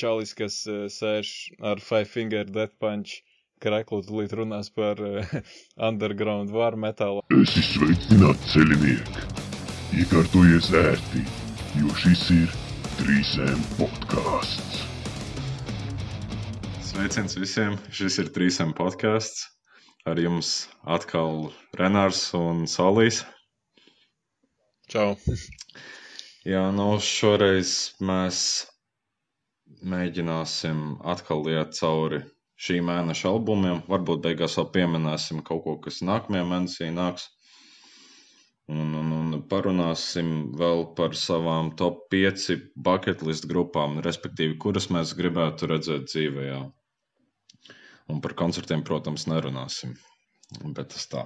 čalis, kas uh, sēž ar Five Finger Death Punch kreklu, tūlīt runās par uh, underground var metālu. Esi sveicināts, ceļinieki! Iekārtojies ērti, jo šis ir 3M podkāsts. Sveiciens visiem! Šis ir 3M podkāsts. Ar jums atkal Renārs un Solīs. Čau! Jā, nu šoreiz mēs mēģināsim atkal iet cauri šī mēneša albumiem. Varbūt beigās vēl pieminēsim kaut ko, kas nākamajā mēnesī nāks. Un, un, un parunāsim vēl par savām top 5 bucket list grupām, respektīvi, kuras mēs gribētu redzēt dzīvē. Un par koncertiem, protams, nerunāsim. Bet tas tā.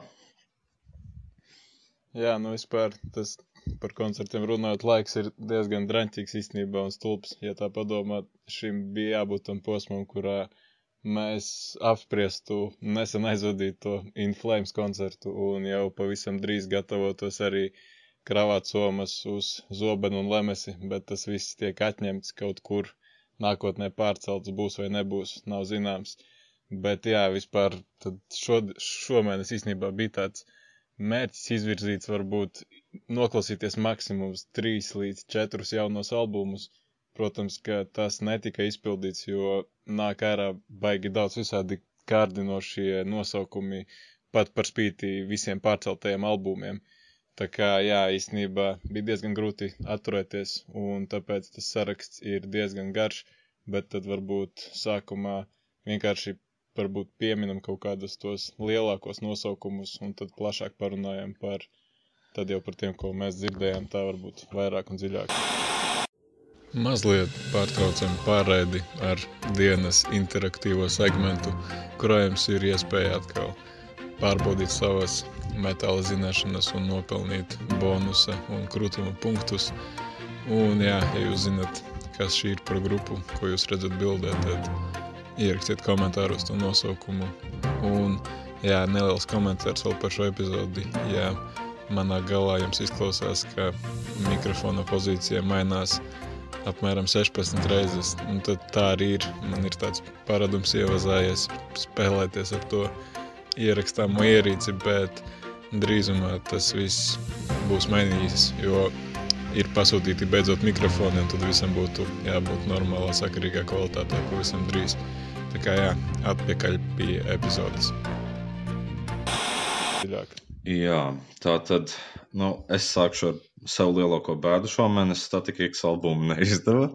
Jā, nu vispār tas par koncertiem runājot, laiks ir diezgan draņķīgs īstenībā un stulbs. Ja tā padomā, šim bija jābūt tam posmam, kurā mēs apspriestu nesen aizvadīto Inflames koncertu un jau pavisam drīz gatavotos arī kravāt somas uz zobenu un lemesi, bet tas viss tiek atņemts kaut kur nākotnē pārcelts būs vai nebūs, nav zināms. Bet jā, vispār šo, šomēnes īstenībā bija tāds mērķis izvirzīts varbūt noklausīties maksimums 3 līdz 4 jaunos albumus. Protams, ka tas netika izpildīts, jo nāk ārā baigi daudz visādi kārdinošie nosaukumi pat par spīti visiem pārceltajiem albumiem. Tā kā, jā, īstenībā bija diezgan grūti atturēties, un tāpēc tas saraksts ir diezgan garš, bet tad varbūt sākumā vienkārši varbūt pieminam kaut kādus tos lielākos nosaukumus, un tad plašāk parunājam par, tad jau par tiem, ko mēs dzirdējām, tā varbūt vairāk un dziļāk. Mazliet pārtraucam pārraidi ar dienas interaktīvo segmentu, kurā jums ir iespēja atkal pārbaudīt savas metāla zināšanas un nopelnīt bonusa un krūtuma punktus. Un jā, ja jūs zinat, kas šī ir par grupu, ko jūs redzat bildē, tad ierakstiet komentāros to nosaukumu. Un, jā, neliels komentārs vēl par šo epizodi. Jā, manā galā jums izklausās, ka mikrofona pozīcija mainās apmēram 16 reizes. Un tad tā arī ir. Man ir tāds paradums ievazājies spēlēties ar to ierakstāmo ierīci, bet drīzumā tas viss būs mainījies, jo ir pasūtīti beidzot mikrofoni, un tad visam būtu jābūt normālā, sakarīgā kvalitātē pavisam drīz. Tā kā jā, atpakaļ pie epizodes. Dziļāk. Jā, tā tad nu, es sākšu ar savu lielāko bēdu šomēnes. Statistikas albumu neizdeva.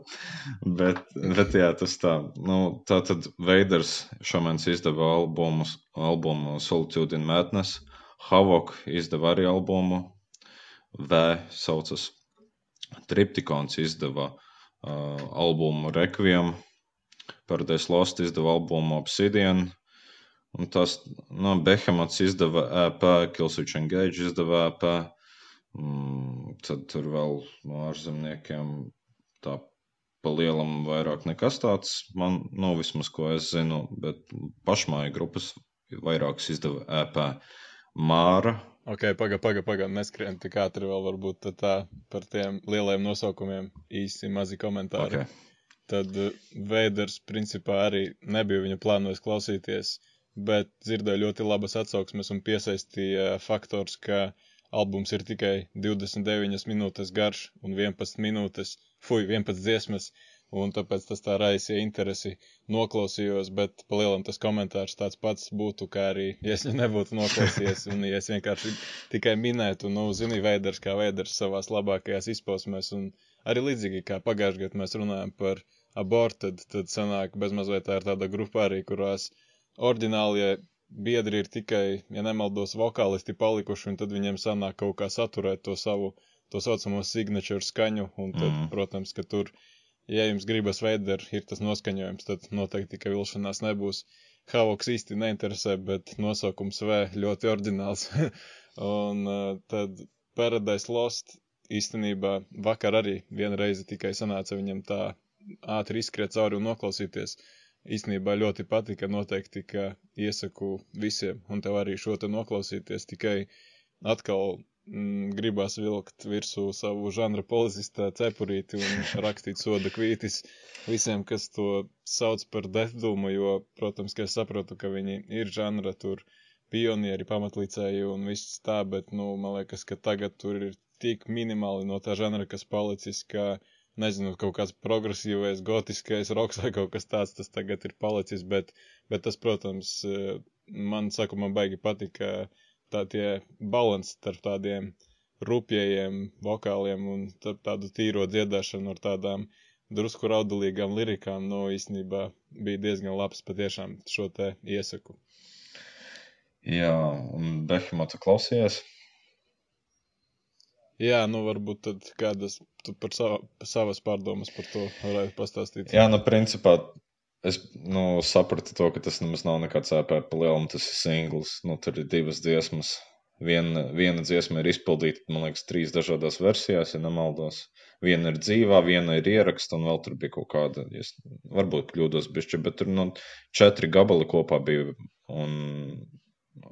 Bet, bet jā, tas tā. Nu, tā tad Veiders šomēnes izdeva albumu, albumu Solitude in Madness. Havok izdeva arī albumu. V saucas Triptikons izdeva uh, albumu Requiem Paradise Lost izdeva albumu Obsidian. Un tas, nu, Behemoths izdeva EP, Killswitch Engage izdeva EP. Mm, tad tur vēl no ārzemniekiem tā pa lielam vairāk nekas tāds, man, nu, vismaz ko es zinu, bet pašmāju grupas vairākas izdeva EP. Māra. Ok, paga, paga, paga, neskrien tik ātri vēl varbūt tā par tiem lielajiem nosaukumiem īsi mazi komentāri. Okay tad eh, Veiders principā arī nebija viņa plānojis klausīties, bet dzirdēju ļoti labas atsauksmes un piesaistīja faktors, ka albums ir tikai 29 minūtes garš un 11 minūtes, fuj, 11 dziesmas, un tāpēc tas tā raisīja interesi. Noklausījos, bet palielam tas komentārs tāds pats būtu, kā arī, ja es nebūtu noklausījies, un ja es vienkārši tikai minētu, nu, zini, Veiders kā Veiders savās labākajās izpausmēs, un arī līdzīgi kā pagājušajā gadā mēs runājam par aborted, tad sanāk bezmazliet tā ir tāda grupa arī, kurās oriģinālie biedri ir tikai, ja nemaldos, vokālisti palikuši, un tad viņiem sanāk kaut kā saturēt to savu, to saucamo signature skaņu, un tad, mm. protams, ka tur, ja jums gribas veider, ir tas noskaņojums, tad noteikti tikai vilšanās nebūs. Havoks īsti neinteresē, bet nosaukums V ļoti oriģināls. un uh, tad Paradise Lost īstenībā vakar arī viena reize tikai sanāca viņam tā ātri izskriet cauri un noklausīties. Īstenībā ļoti patika, noteikti, ka iesaku visiem, un tev arī šo te noklausīties, tikai atkal mm, gribās vilkt virsū savu žanra policista cepurīti un rakstīt soda kvītis visiem, kas to sauc par deathdoomu, jo, protams, ka es saprotu, ka viņi ir žanra tur pionieri, pamatlicēji un viss tā, bet, nu, man liekas, ka tagad tur ir tik minimāli no tā žanra, kas palicis, ka, nezinu, kaut kāds progresīvais, gotiskais roks vai kaut kas tāds, tas tagad ir palicis, bet, bet tas, protams, man, saku, man baigi patika, ka tā tie balans starp tādiem rupjajiem vokāliem un tādu tīro dziedāšanu ar tādām drusku raudulīgām lirikām, nu, īstenībā bija diezgan labs patiešām šo te iesaku. Jā, un Behemota klausījās? Jā, nu varbūt tad kādas tu par sava, savas pārdomas par to varētu pastāstīt. Jā, nu principā Es nu, sapratu to, ka tas nemaz nav nekāds EP pa lielam, tas ir singls. Nu, tur ir divas dziesmas. Viena, viena dziesma ir izpildīta, man liekas, trīs dažādās versijās, ja nemaldos. Viena ir dzīvā, viena ir ieraksta, un vēl tur bija kaut kāda, es varbūt kļūdos bišķi, bet tur nu, četri gabali kopā bija. Un,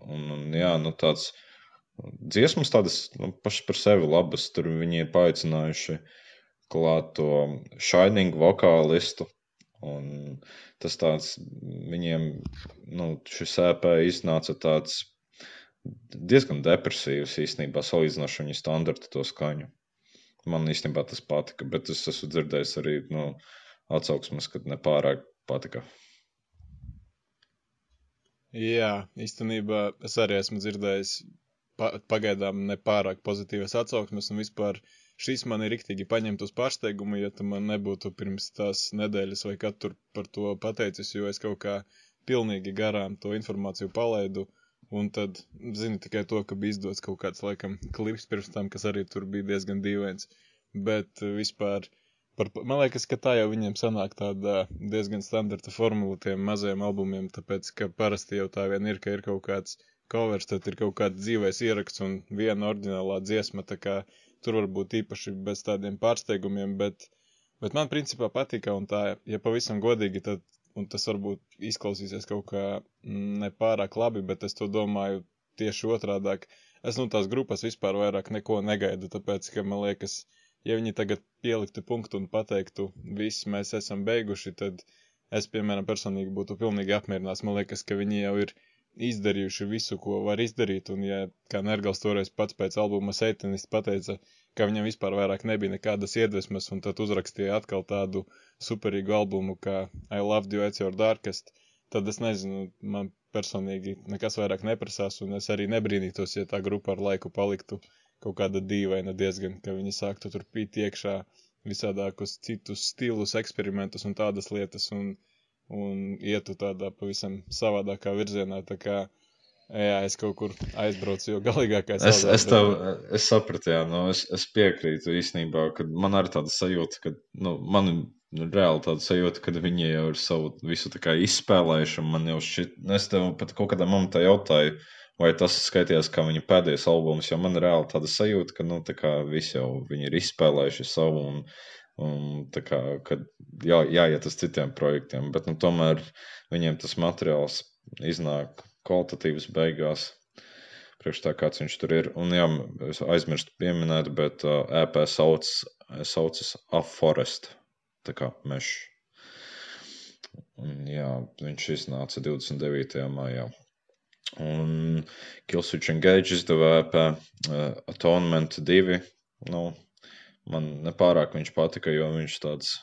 un, un jā, nu tāds dziesmas tādas nu, pašas par sevi labas. Tur viņi ir paaicinājuši klāt to Shining vokālistu, Un tas tāds viņiem, nu, šis EP iznāca tāds diezgan depresīvs īstenībā salīdzinoši viņu standartu to skaņu. Man īstenībā tas patika, bet es esmu dzirdējis arī nu, atsauksmes, kad nepārāk patika. Jā, īstenībā es arī esmu dzirdējis pagaidām nepārāk pozitīvas atsauksmes un vispār šis man ir riktīgi paņemt uz pārsteigumu, ja tu man nebūtu pirms tās nedēļas vai katru par to pateicis, jo es kaut kā pilnīgi garām to informāciju palaidu. Un tad zinu tikai to, ka bija izdots kaut kāds, laikam, klips pirms tam, kas arī tur bija diezgan dīvains. Bet eh, vispār, par, man liekas, ka tā jau viņiem sanāk tāda diezgan standarta formula tiem mazajiem albumiem, tāpēc, ka parasti jau tā vien ir, ka ir kaut kāds covers, tad ir kaut kāds dzīvais ieraksts un viena oriģinālā dziesma, tur var būt īpaši bez tādiem pārsteigumiem, bet, bet man principā patika, un tā, ja pavisam godīgi, tad, tas varbūt izklausīsies kaut kā nepārāk labi, bet es to domāju tieši otrādāk. Es no nu, tās grupas vispār vairāk neko negaidu, tāpēc, ka man liekas, ja viņi tagad pieliktu punktu un pateiktu, viss mēs esam beiguši, tad es, piemēram, personīgi būtu pilnīgi apmierināts. Man liekas, ka viņi jau ir izdarījuši visu, ko var izdarīt, un ja kā Nergals toreiz pats pēc albuma Seitanists pateica, ka viņam vispār vairāk nebija nekādas iedvesmas, un tad uzrakstīja atkal tādu superīgu albumu kā I Loved You at Your Darkest, tad es nezinu, man personīgi nekas vairāk neprasās, un es arī nebrīnītos, ja tā grupa ar laiku paliktu kaut kāda dīvaina diezgan, ka viņi sāktu tur pīt iekšā visādākus citus stilus, eksperimentus un tādas lietas, un un ietu tādā pavisam savādākā virzienā. Tā kā jā, es kaut kur aizbraucu, jo galīgākais es, es, tev, es sapratu, jā, nu, es, es piekrītu īstenībā, ka man arī tāda sajūta, ka nu, man ir reāli tāda sajūta, ka viņi jau ir savu visu izspēlējuši. Man jau šķiet, nu, es tev pat kaut kādā momentā jautāju. Vai tas skaitījās kā viņa pēdējais albums, jo man ir reāli tāda sajūta, ka, nu, tā kā visi jau ir izspēlējuši savu, un Un, kā, kad jā, jāiet uz citiem projektiem, bet nu, tomēr viņiem tas materiāls iznāk kvalitatīvs beigās. Priekš tā kāds viņš tur ir. Un jā, es aizmirstu pieminēt, bet uh, EP sauc, saucas Aforest. Tā kā mešs. Un, jā, viņš iznāca 29. maijā. Un Killswitch Engage izdevā EP uh, Atonement 2. Nu, man nepārāk viņš patika, jo viņš tāds,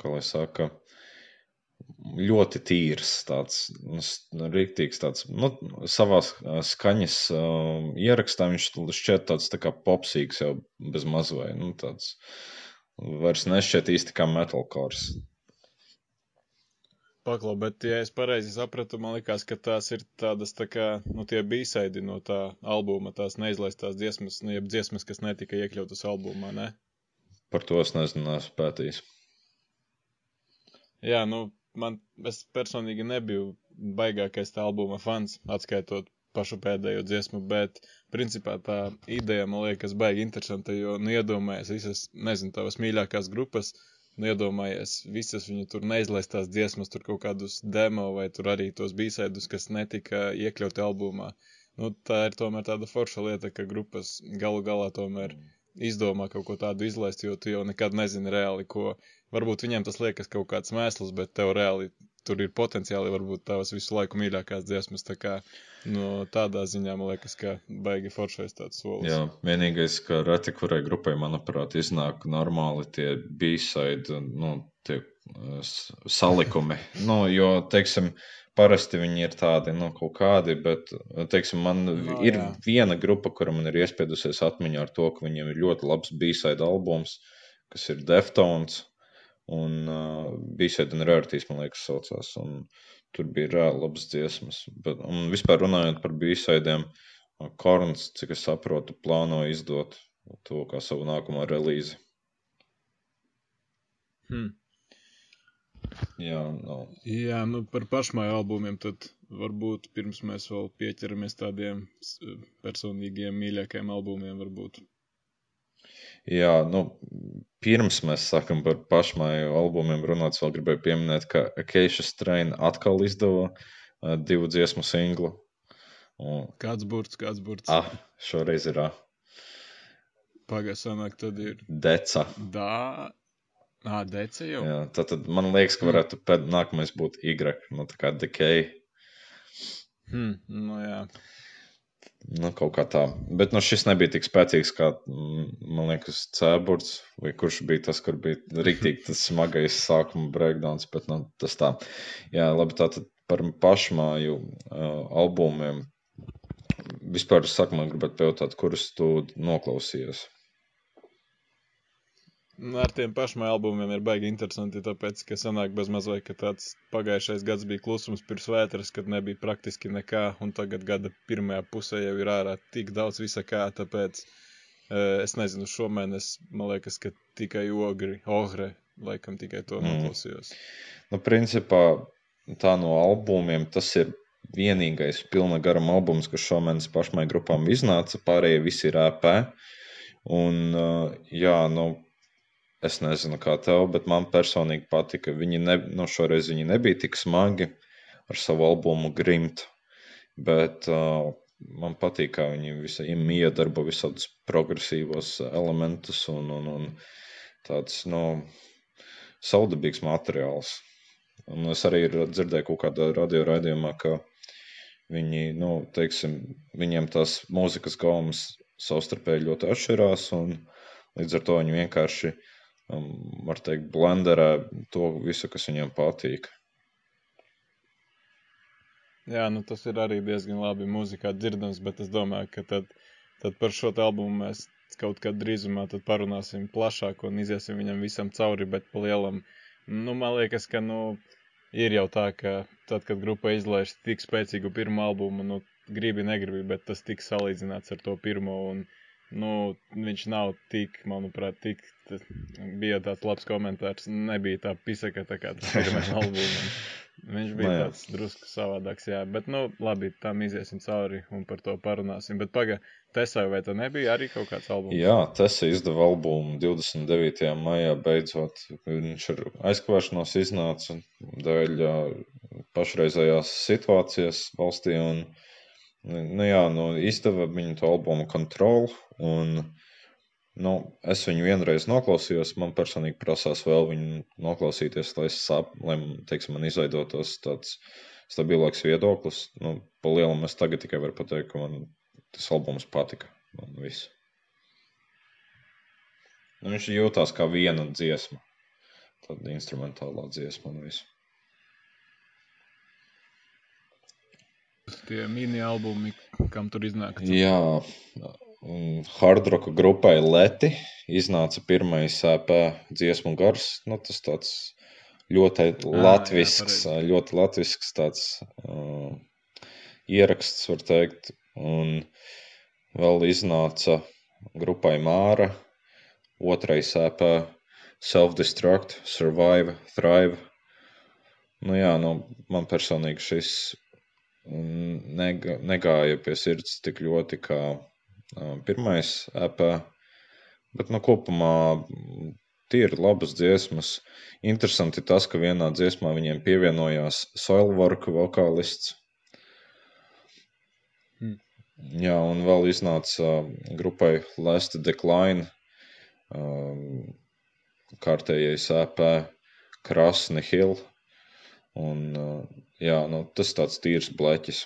kā lai saka, ļoti tīrs, tāds nu, rīktīgs, tāds, nu, savā skaņas uh, ierakstā viņš šķiet tāds tā kā popsīgs jau bez mazvai, nu, tāds vairs nešķiet īsti kā metalkors. Paklau, bet, ja es pareizi sapratu, man liekas, ka tās ir tādas tā kā, nu, tie bīsaidi no tā albuma, tās neizlaistās dziesmas, nu, jeb dziesmas, kas netika iekļautas albumā, ne? Par to es nezinu, esmu pētījis. Jā, nu, man, es personīgi nebiju baigākais tā albuma fans, atskaitot pašu pēdējo dziesmu, bet, principā, tā ideja, man liekas, baigi interesanta, jo, nu, iedomājies visas, nezinu, tavas mīļākās grupas, uh, Nu, iedomājies, visas viņu tur neizlaistās dziesmas, tur kaut kādus demo vai tur arī tos bīsēdus, kas netika iekļauti albumā. nu, tā ir tomēr tāda forša lieta, ka grupas galu galā tomēr izdomā kaut ko tādu izlaist, jo tu jau nekad nezini reāli, ko. Varbūt viņiem tas liekas kaut kāds mēsls, bet tev reāli tur ir potenciāli varbūt tavas visu laiku mīļākās dziesmas. Tā kā no tādā ziņā man liekas, ka baigi foršais tāds solis. Jā, vienīgais, ka reti kurai grupai, manuprāt, iznāk normāli tie B-side, nu, tie s- salikumi. Nu, jo, teiksim, parasti viņi ir tādi, nu, kaut kādi, bet, teiksim, man Nu, ir jā. viena grupa, kura man ir iespiedusies atmiņā ar to, ka viņiem ir ļoti labs B-side albums, kas ir Deftones. Un uh, B-side and Rarities, man liekas, saucās. Un tur bija reāli labas dziesmas. Bet, un vispār runājot par B-sidiem, Korns, cik es saprotu, plāno izdot to kā savu nākamo relīzi. Hmm. Jā, no. Jā, nu par pašmāju albumiem tad varbūt pirms mēs vēl pieķeramies tādiem personīgiem mīļākajiem albumiem varbūt. Jā, nu, pirms mēs sākam par pašmāju albumiem runāt, vēl gribēju pieminēt, ka Acacia Strain atkal izdeva uh, divu dziesmu singlu. Un, Kāds burts, kāds burts. ah, šoreiz ir ah, sanāk, tad ir Deca. dā. Ā, dece jau. Jā, tad, tad man liekas, ka varētu pēc nākamais būt Y, nu tā kā Decay. Hmm, nu jā. Nu, kaut kā tā. Bet nu, šis nebija tik spēcīgs kā, man liekas, Cēburts, vai kurš bija tas, kur bija rīktīgi tas smagais sākuma breakdowns, bet nu, tas tā. Jā, labi, tātad par pašmāju uh, albumiem. Vispār sākumā gribētu pajautāt, kurus tu noklausījies. Nu, ar tiem pašiem albumiem ir baigi interesanti, tāpēc, ka sanāk bez mazliet, ka tāds pagājušais gads bija klusums pirms vētras, kad nebija praktiski nekā, un tagad gada pirmajā pusē jau ir ārā tik daudz visa kā, tāpēc eh, es nezinu, šomēnes, man liekas, ka tikai ogri, ogre, laikam tikai to Mm. noklausījos. Nu, principā tā no albumiem tas ir vienīgais pilna garuma albums, kas šomēnes pašmai grupām iznāca. Pārējie visi ir EP. Un, uh, jā, nu, es nezinu, kā tev, bet man personīgi patika. Viņi ne, nu, šoreiz viņi nebija tik smagi ar savu albumu Grimt. Bet uh, man patīk, kā viņi visi iedarbo visādus progresīvos elementus un, un, un tāds, nu, saudabīgs materiāls. Un es arī ir dzirdēju kaut kādā radio raidījumā, ka viņi, nu, teiksim, viņiem tās mūzikas gaumas savstarpēji ļoti atšķirās, un līdz ar to viņi vienkārši, um, var teikt, blenderē to visu, kas viņiem patīk. Jā, nu tas ir arī diezgan labi mūzikā dzirdams, bet es domāju, ka tad, tad par šo albumu mēs kaut kad drīzumā parunāsim plašāk un iziesim viņam visam cauri, bet pa lielam, nu, man liekas, ka, nu, ir jau tā, ka tad, kad grupa izlaiž tik spēcīgu pirmo albumu, nu, gribi, negribi, bet tas tiks salīdzināts ar to pirmo, un, nu, viņš nav tik, manuprāt, tik, tas bija tāds labs komentārs, nebija tā pisaka tā kā tas pirmais albums. Viņš bija Nu jā. tāds drusku savādāks, jā, bet, nu, labi, tam iziesim cauri un par to parunāsim. Bet, paga, Tesai, vai tā nebija arī kaut kāds albums? Jā, tas izdeva albumu 29. maijā beidzot. Viņš ar aizkavēšanos iznāca dēļ pašreizējās situācijas valstī. Un, nu, jā, nu, izdeva viņu to albumu Control. Un, nu, es viņu vienreiz noklausījos. Man personīgi prasās vēl viņu noklausīties, lai, sap, lai teiksim, man izveidotos tāds stabilāks viedoklis. Nu, pa lielam es tagad tikai varu pateikt, ka man tas albums patika. Man viss. Nu, viņš jūtās kā viena dziesma. Tāda instrumentālā dziesma un viss. Tie mini-albumi, kam tur iznāk. Jā, un hardroka grupai Leti iznāca pirmais EP dziesmu gars. Nu, tas tāds ļoti jā, latvisks, pareizi. ļoti latvisks tāds uh, ieraksts, var teikt. Un vēl iznāca grupai Māra otrais EP Self-Destruct, Survive, Thrive. Nu jā, nu, man personīgi šis mm, nega, negāja pie sirds tik ļoti kā pirmais EP. Bet nu, kopumā mm, tie ir labas dziesmas. Interesanti tas, ka vienā dziesmā viņiem pievienojās Soilwork vokālists. Hmm. Jā, un vēl iznāca grupai Last Decline kārtējais EP Krasni Hill. Un, jā, nu, tas tāds tīrs bleķis.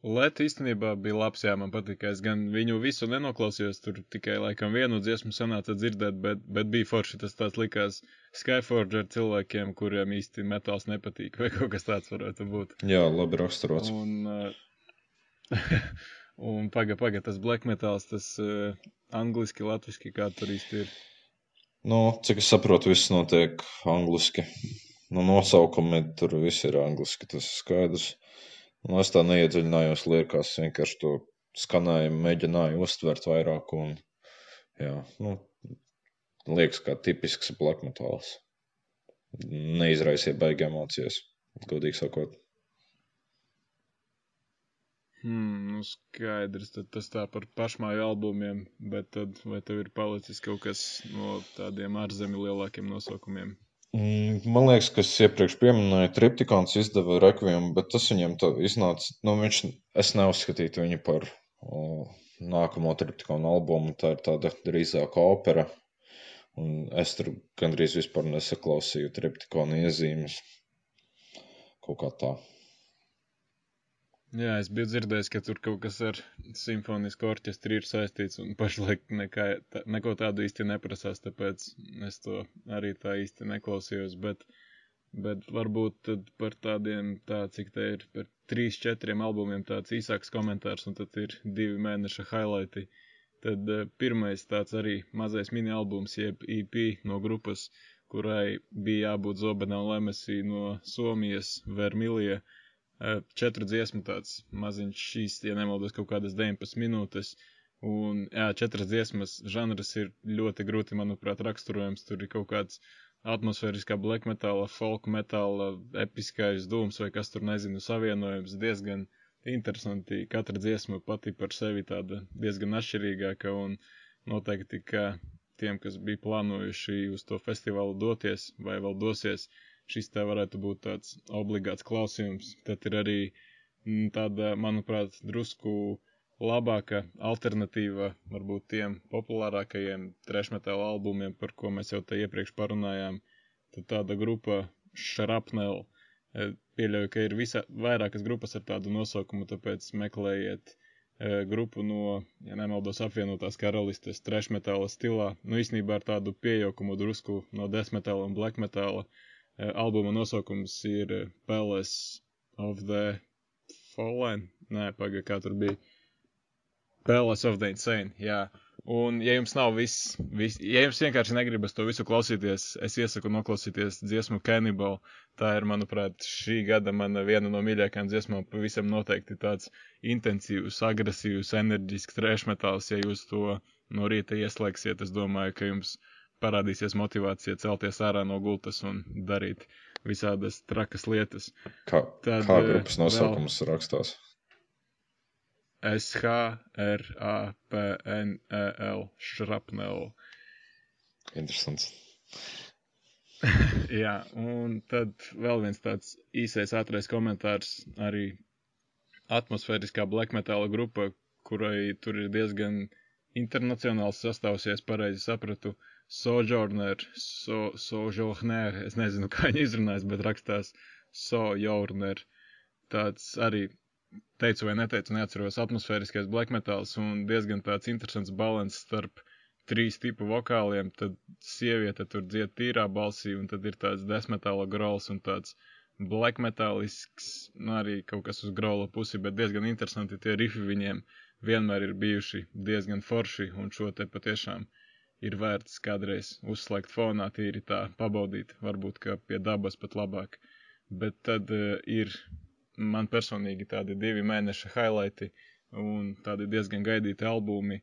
Leta īstenībā bija labs, jā, man patika. Es gan viņu visu nenoklausījos, tur tikai laikam vienu dziesmu sanāca dzirdēt, bet, bet bija forši. Tas tāds likās Skyforger cilvēkiem, kuriem īsti metāls nepatīk, vai kaut kas tāds varētu būt. Jā, labi raksturots. Un, uh, un paga, paga, tas black metāls, tas uh, angliski, latviski, kā tur īsti ir. Nu, cik es saprotu, viss notiek angliski. Nu, nosaukumi tur viss ir angliski, tas ir skaidrs. Un es tā neiedziļinājos liekās, vienkārši to skanējumu mēģināju uztvert vairāk. Un, jā, nu, liekas, kā tipisks black metāls. Neizraisīja baigi emocijas, godīgi sakot. Hmm, nu skaidrs, tad tas tā par pašmāju albumiem, bet tad vai tev ir palicis kaut kas no tādiem ārzemju lielākiem nosaukumiem? Mm, man liekas, ka es iepriekš pieminēju, Triptikons izdeva rekviem, bet tas viņam iznāca, nu viņš, es neuzskatītu viņu par o, nākamo Triptikonu albumu, tā ir tāda drīzāk opera, un es tur gandrīz vispār nesaklausīju Triptikonu iezīmes, kaut kā tā. Jā, es biju dzirdējis, ka tur kaut kas ar simfonisku orķestri ir saistīts, un pašlaik nekā, tā, neko tādu īsti neprasās, tāpēc es to arī tā īsti neklausījos, bet, bet varbūt par tādiem, tā cik te ir, par trīs, četriem albumiem tāds īsāks komentārs, un tad ir divi mēneša highlighti. Tad uh, pirmais tāds arī mazais mini albums, jeb EP no grupas, kurai bija jābūt Zobenā un Lemesī no Somijas, Vermilija. Četru dziesmu tāds maziņš šīs, ja nemaldos, kaut kādas 19 minūtes. Un, jā, četras dziesmas žanrs ir ļoti grūti, manuprāt, raksturojams. Tur ir kaut kāds atmosfēriskā black metāla, folk metāla, episkais dūms vai kas tur nezinu, savienojums diezgan interesanti. Katra dziesma pati par sevi tāda diezgan atšķirīgāka un noteikti, ka tiem, kas bija plānojuši uz to festivālu doties vai vēl dosies, uh, šis te varētu būt tāds obligāts klausījums. Tad ir arī mm, tāda, manuprāt, drusku labāka alternatīva varbūt tiem populārākajiem trešmetāla albumiem, par ko mēs jau te iepriekš parunājām. Tad tāda grupa Shrapnel. E, pieļauju, ka ir visa, vairākas grupas ar tādu nosaukumu, tāpēc meklējiet e, grupu no, ja nemaldos, apvienotās karalistes trešmetāla stilā. Nu, īsnībā ar tādu pieaugumu drusku no desmetāla un black metāla. Uh, albuma nosaukums ir eh, Palace of the Fallen. Nē, pagaidi, kā tur bija. Palace of the Insane, jā. Un, ja jums nav viss, vis, ja jums vienkārši negribas to visu klausīties, es iesaku noklausīties dziesmu Cannibal. Tā ir, manuprāt, šī gada mana viena no mīļākajām dziesmām. Pavisam noteikti tāds intensīvs, agresīvs, enerģisks trešmetāls. Ja jūs to no rīta ieslēgsiet, es domāju, ka jums parādīsies motivācija celties ārā no gultas un darīt visādas trakas lietas. Kā, Tad, kā grupas nosaukums vēl... rakstās? S-H-R-A-P-N-E-L Šrapnel. Interesants. Jā, un tad vēl viens tāds īsais ātrais komentārs arī atmosfēriskā black metāla grupa, kurai tur ir diezgan internacionāls sastāvs, ja es pareizi sapratu. Uh, Sojourner, so, Sojourner, es nezinu, kā viņi izrunājas, bet rakstās Sojourner. Tāds arī teicu vai neteicu, neatceros atmosfēriskais black metals un diezgan tāds interesants balans starp trīs tipu vokāliem, tad sieviete tur dzied tīrā balsī, un tad ir tāds desmetāla grols un tāds black metālisks, nu arī kaut kas uz grola pusi, bet diezgan interesanti tie rifi viņiem vienmēr ir bijuši diezgan forši, un šo te patiešām ir vērts kādreiz uzslēgt fonā, tīri tā pabaudīt, varbūt kā pie dabas pat labāk. Bet tad uh, ir man personīgi tādi divi mēneša highlighti un tādi diezgan gaidīti albumi.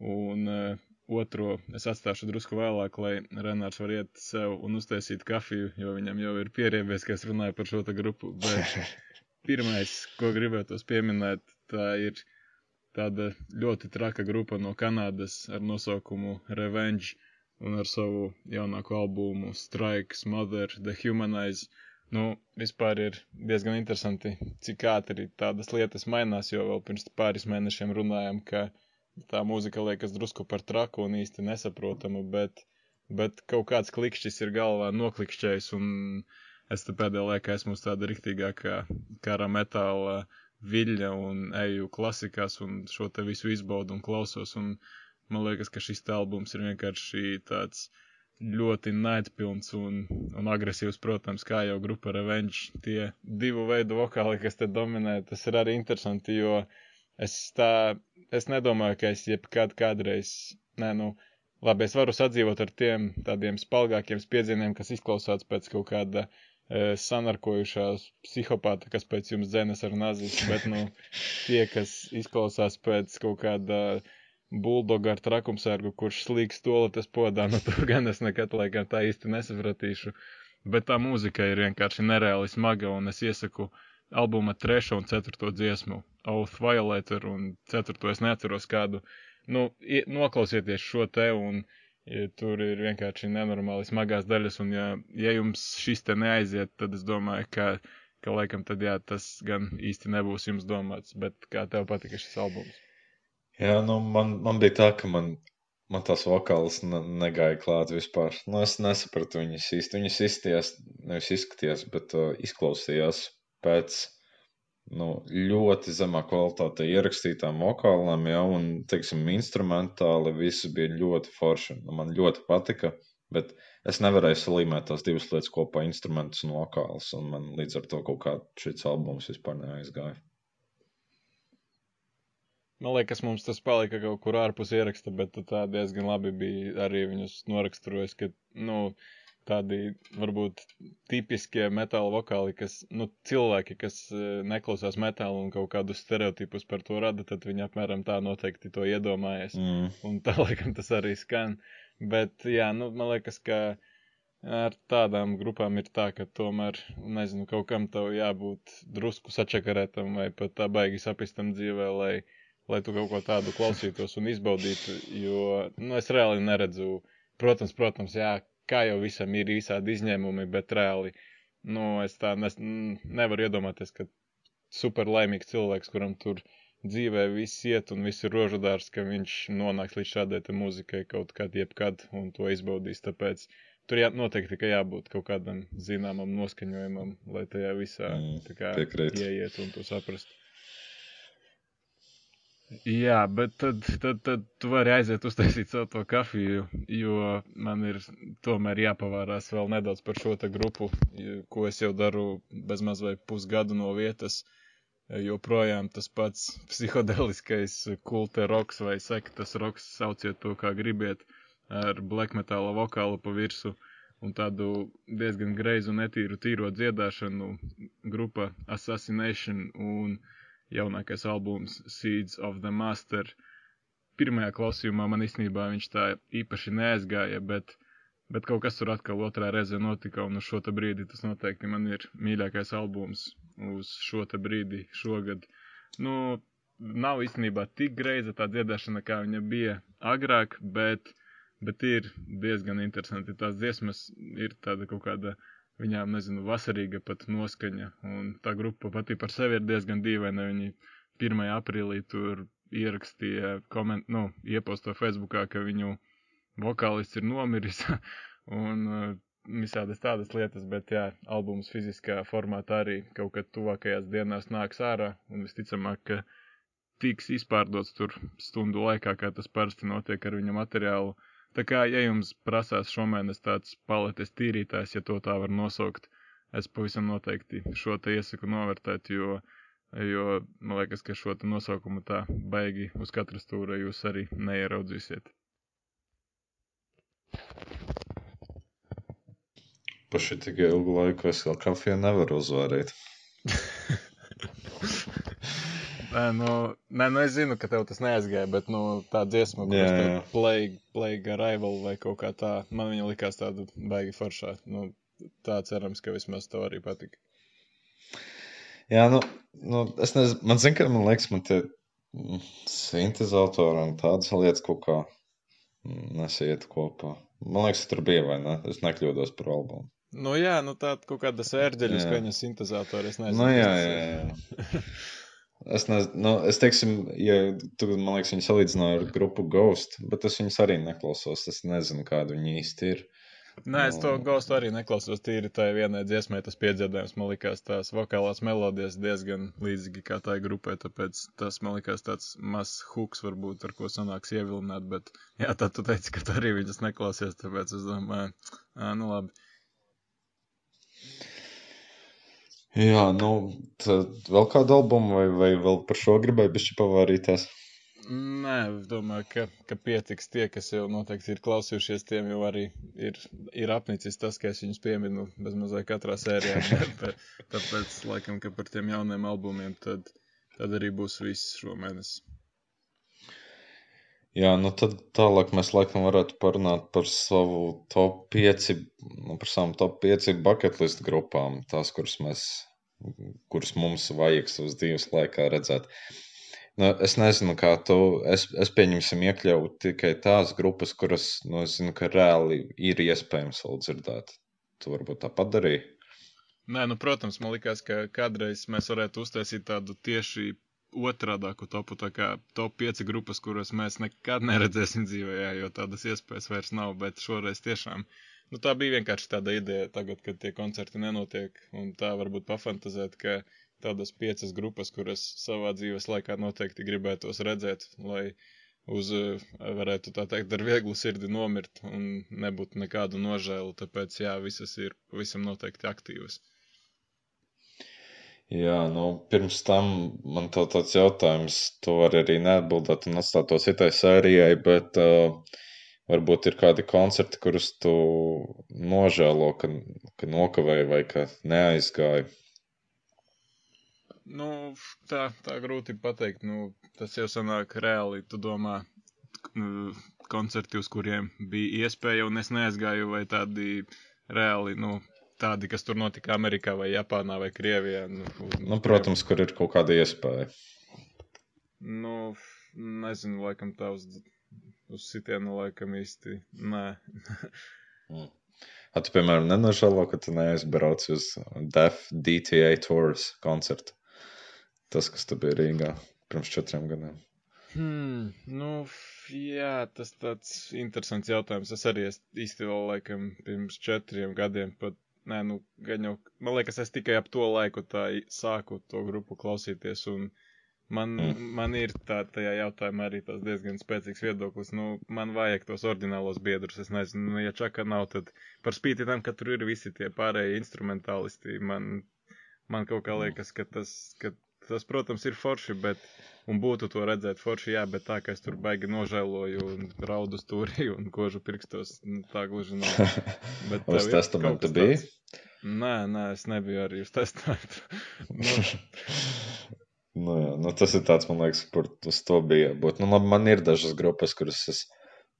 Un uh, otro es atstāšu drusku vēlāk, lai Renārs var iet sev un uztaisīt kafiju, jo viņam jau ir pieriebies, ka es runāju par šo grupu. Bet pirmais, ko gribētos pieminēt, tā ir tāda ļoti traka grupa no Kanādas ar nosaukumu Revenge un ar savu jaunāko albumu Strike, Mother, The Humanize. Nu, vispār ir diezgan interesanti, cik ātri tādas lietas mainās, jo vēl pirms pāris mēnešiem runājām, ka tā mūzika liekas drusku par traku un īsti nesaprotamu, bet, bet kaut kāds klikšķis ir galvā noklikšķējis, un es te pēdējā laikā esmu uz tāda riktīgākā kara metāla viļņa un eju klasikās un šo te visu izbaudu un klausos, un man liekas, ka šis albums ir vienkārši tāds ļoti naidpilns un, un agresīvs, protams, kā jau grupa Revenge. Tie divu veidu vokāli, kas te dominē, tas ir arī interesanti, jo es tā, es nedomāju, ka es jebkad kādreiz, nē, nu, labi, es varu sadzīvot ar tiem tādiem spalgākiem spiedzieniem, kas izklausās pēc kaut kāda e, sanarkojušās psihopāta, kas pēc jums dzēnas ar nazis, bet, nu, tie, kas izklausās pēc kaut kāda buldogu ar trakumsērgu, kurš slīgs tolates podā, nu to gan es nekad laikam tā īsti nesapratīšu. Bet tā mūzika ir vienkārši nereāli smaga, un es iesaku albuma trešo un ceturto dziesmu, Oath Violator, un ceturto es neatceros kādu. Nu, noklausieties šo te, un ja, tur ir vienkārši nenormāli smagās daļas, un ja, ja jums šis te neaiziet, tad es domāju, ka, ka laikam tad jā, tas gan īsti nebūs jums domāts, bet kā tev patika šis albums? Jā, nu, man, man bija tā, ka man, man tās vokālas ne, negāja klāt vispār. Nu, es nesapratu viņas īsti. Viņas izskatījās, nevis izskatījās, bet uh, izklausījās pēc nu, ļoti zemā kvalitātē ierakstītām vokālām, jau, un, teiksim, instrumentāli viss bija ļoti forši. Nu, man ļoti patika, bet es nevarēju salīmēt tās divas lietas kopā, instrumentus un vokālus, un man līdz ar to kaut kā šis albums vispār neaizgāja. Man liekas, mums tas palika kaut kur ārpus ieraksta, bet tā diezgan labi bija arī viņus noraksturojis, ka, nu, tādi varbūt tipiskie metāla vokāli, kas, nu, cilvēki, kas e, neklausās metālu un kaut kādus stereotipus par to rada, tad viņi apmēram tā noteikti to iedomājas. Mm. Un tā, laikam, tas arī skan. Bet, jā, nu, man liekas, ka ar tādām grupām ir tā, ka tomēr, nezinu, kaut kam tev jābūt drusku sačakarētam vai pat tā baigi sapistam dzīvē, lai lai tu kaut ko tādu klausītos un izbaudītu, jo, nu, es reāli neredzu, protams, protams, jā, kā jau visam ir īsādi izņēmumi, bet reāli, nu, es tā nes, nevaru iedomāties, ka super laimīgs cilvēks, kuram tur dzīvē viss iet un viss ir rožudārs, ka viņš nonāks līdz šādai muzikai kaut kad, jebkad un to izbaudīs, tāpēc tur jā, noteikti, ka jābūt kaut kādam zināmam noskaņojumam, lai tajā visā mm, tā kā piekrīt. ieiet un to saprast. Jā, bet tad, tad, tad tu vari aiziet uztaisīt savu to kafiju, jo man ir tomēr jāpavārās vēl nedaudz par šo te grupu, ko es jau daru bezmaz vai pusgadu no vietas. Joprojām tas pats psihodeliskais kulte roks vai sektas roks, sauciet to kā gribiet, ar black metāla vokālu pa virsu un tādu diezgan greizu netīru tīro dziedāšanu grupa Assassination un uh, jaunākais albums Seeds of the Master. Pirmajā klausījumā man īstenībā viņš tā īpaši neaizgāja, bet, bet kaut kas tur atkal otrā reize notika, un uz šo brīdi tas noteikti man ir mīļākais albums uz šo brīdi šogad. Nu, nav īstenībā tik greiza tā dziedāšana, kā viņa bija agrāk, bet, bet ir diezgan interesanti. Tās dziesmas ir tāda kaut kāda viņām, nezinu, vasarīga pat noskaņa, un tā grupa pati par sevi ir diezgan dīvaina. Viņi 1. aprīlī tur ierakstīja, koment, nu, ieposto Facebookā, ka viņu vokālists ir nomiris, un uh, visādas tādas lietas, bet jā, albums fiziskā formātā arī kaut kad tuvākajās dienās nāks ārā, un visticamāk, ka tiks izpārdots tur stundu laikā, kā tas parasti notiek ar viņa materiālu. Tā kā, ja jums prasās šomēnes tāds paletes tīrītājs, ja to tā var nosaukt, es pavisam noteikti šo te iesaku novērtēt, jo, jo man liekas, ka šo te nosaukumu tā baigi uz katra stūra jūs arī neieraudzīsiet. Pa šī tik ilgu laiku es vēl kafiju nevaru uzvārīt. Nē, nu, nē, nu es zinu, ka tev tas neaizgāja, bet nu, tā dziesma, kurš yeah. tur plague, plague arrival vai kaut kā tā, man viņa likās tāda baigi foršā. Nu, tā cerams, ka vismaz tev arī patika. Jā, nu, nu es nezinu, man zina, ka man liekas, man tie mm, sintezatori un tādas lietas kaut kā nesiet kopā. Man liekas, tur bija vai ne? Es nekļūdos par albumu. Nu, jā, nu tā kaut kāda sērģeļu Jā. skaņa sintēzatora. Es nezinu. Nu, jā, jā, ir. jā. Es nezinu, nu, es teiksim, ja tu, man liekas, viņi salīdzināja ar grupu Ghost, bet es viņus arī neklausos. Es nezinu, kāda viņi īsti ir. Nē, es to Nu. gaustu arī neklausos. Tīri tā vienai dziesmai tas piedziedājums man likās tās vokālās melodijas diezgan līdzīgi kā tā grupai. Tāpēc tas man likās tāds mazs hooks, varbūt ar ko sanāks ievilināt. Bet, jā, tā tu teici, ka tu arī viņas neklausies. Tāpēc es domāju, ā, nu labi. Jā, nu, tad vēl kādu albumu vai, vai vēl par šo gribēju bišķi pavārīties? Nē, es domāju, ka, ka pietiks tie, kas jau noteikti ir klausījušies, tiem jau arī ir, ir apnicis tas, ka es viņus pieminu bezmazliet katrā sērijā. Tāpēc, laikam, ka par tiem jauniem albumiem tad, tad arī būs viss šo mēnesi. Jā, nu tad tālāk mēs laikam varētu parunāt par savu top 5, nu, par savām top 5 bucket list grupām, tās, kuras mēs, kuras mums vajag savas dzīves laikā redzēt. Nu, es nezinu, kā tu, es, es pieņemsim iekļauju tikai tās grupas, kuras, nu, es zinu, ka reāli ir iespējams vēl dzirdēt. Tu varbūt tāpat darīji. Nē, nu, protams, man likās, ka kādreiz mēs varētu uztaisīt tādu tieši otrādāku topu, tā kā top 5 grupas, kuras mēs nekad neredzēsim dzīvē, jā, jo tādas iespējas vairs nav, bet šoreiz tiešām. Nu, tā bija vienkārši tāda ideja tagad, kad tie koncerti nenotiek, un tā varbūt pafantazēt, ka tādas piecas grupas, kuras savā dzīves laikā noteikti gribētos redzēt, lai uz, varētu tā teikt, ar vieglu sirdi nomirt un nebūtu nekādu nožēlu, tāpēc, jā, visas ir pavisam noteikti aktīvas. Jā, nu, pirms tam man tā tāds jautājums, tu vari arī neatbildēt un atstāt to citai sērijai, bet uh, varbūt ir kādi koncerti, kurus tu nožēlo, ka, ka nokavēji vai ka neaizgāji. Nu, tā, tā grūti pateikt. Nu, tas jau sanāk reāli. Tu domā, koncerti, uz kuriem bija iespēja, un es neaizgāju, vai tādi reāli, nu, tādi, kas tur notika Amerikā, vai Japānā, vai Krievijā. Nu, Nu, protams, kur ir kaut kāda iespēja. Nu, nezinu, laikam tā uz, uz sitienu laikam īsti. Nē. A tu, piemēram, nenožēlo, ka tu neaizbrauc uz Def DTA Tours koncertu. Tas, kas tu bija Rīgā pirms četriem gadiem. Hmm, nu, jā, tas tāds interesants jautājums. Es arī es īsti vēl laikam pirms četriem gadiem pat, nē, nu, gan jau, man liekas, es tikai ap to laiku tā sāku to grupu klausīties, un man, Mm. mm. man ir tā, tajā jautājumā arī tas diezgan spēcīgs viedoklis. Nu, man vajag tos oriģinālos biedrus, es nezinu, nu, ja čaka nav, tad par spīti tam, ka tur ir visi tie pārējie instrumentālisti, man, man kaut kā liekas, ka tas, ka tas, protams, ir forši, bet, un būtu to redzēt forši, jā, bet tā, ka es tur baigi nožēloju un raudu stūrī un kožu pirkstos, nu, tā gluži nav. Bet Uz testamentu bija? tāds? Nē, nē, es nebiju arī uz testamentu. nu, Nu, jā, nu, tas ir tāds, man liekas, kur uz to bija jābūt. Nu, labi, man ir dažas grupas, kuras es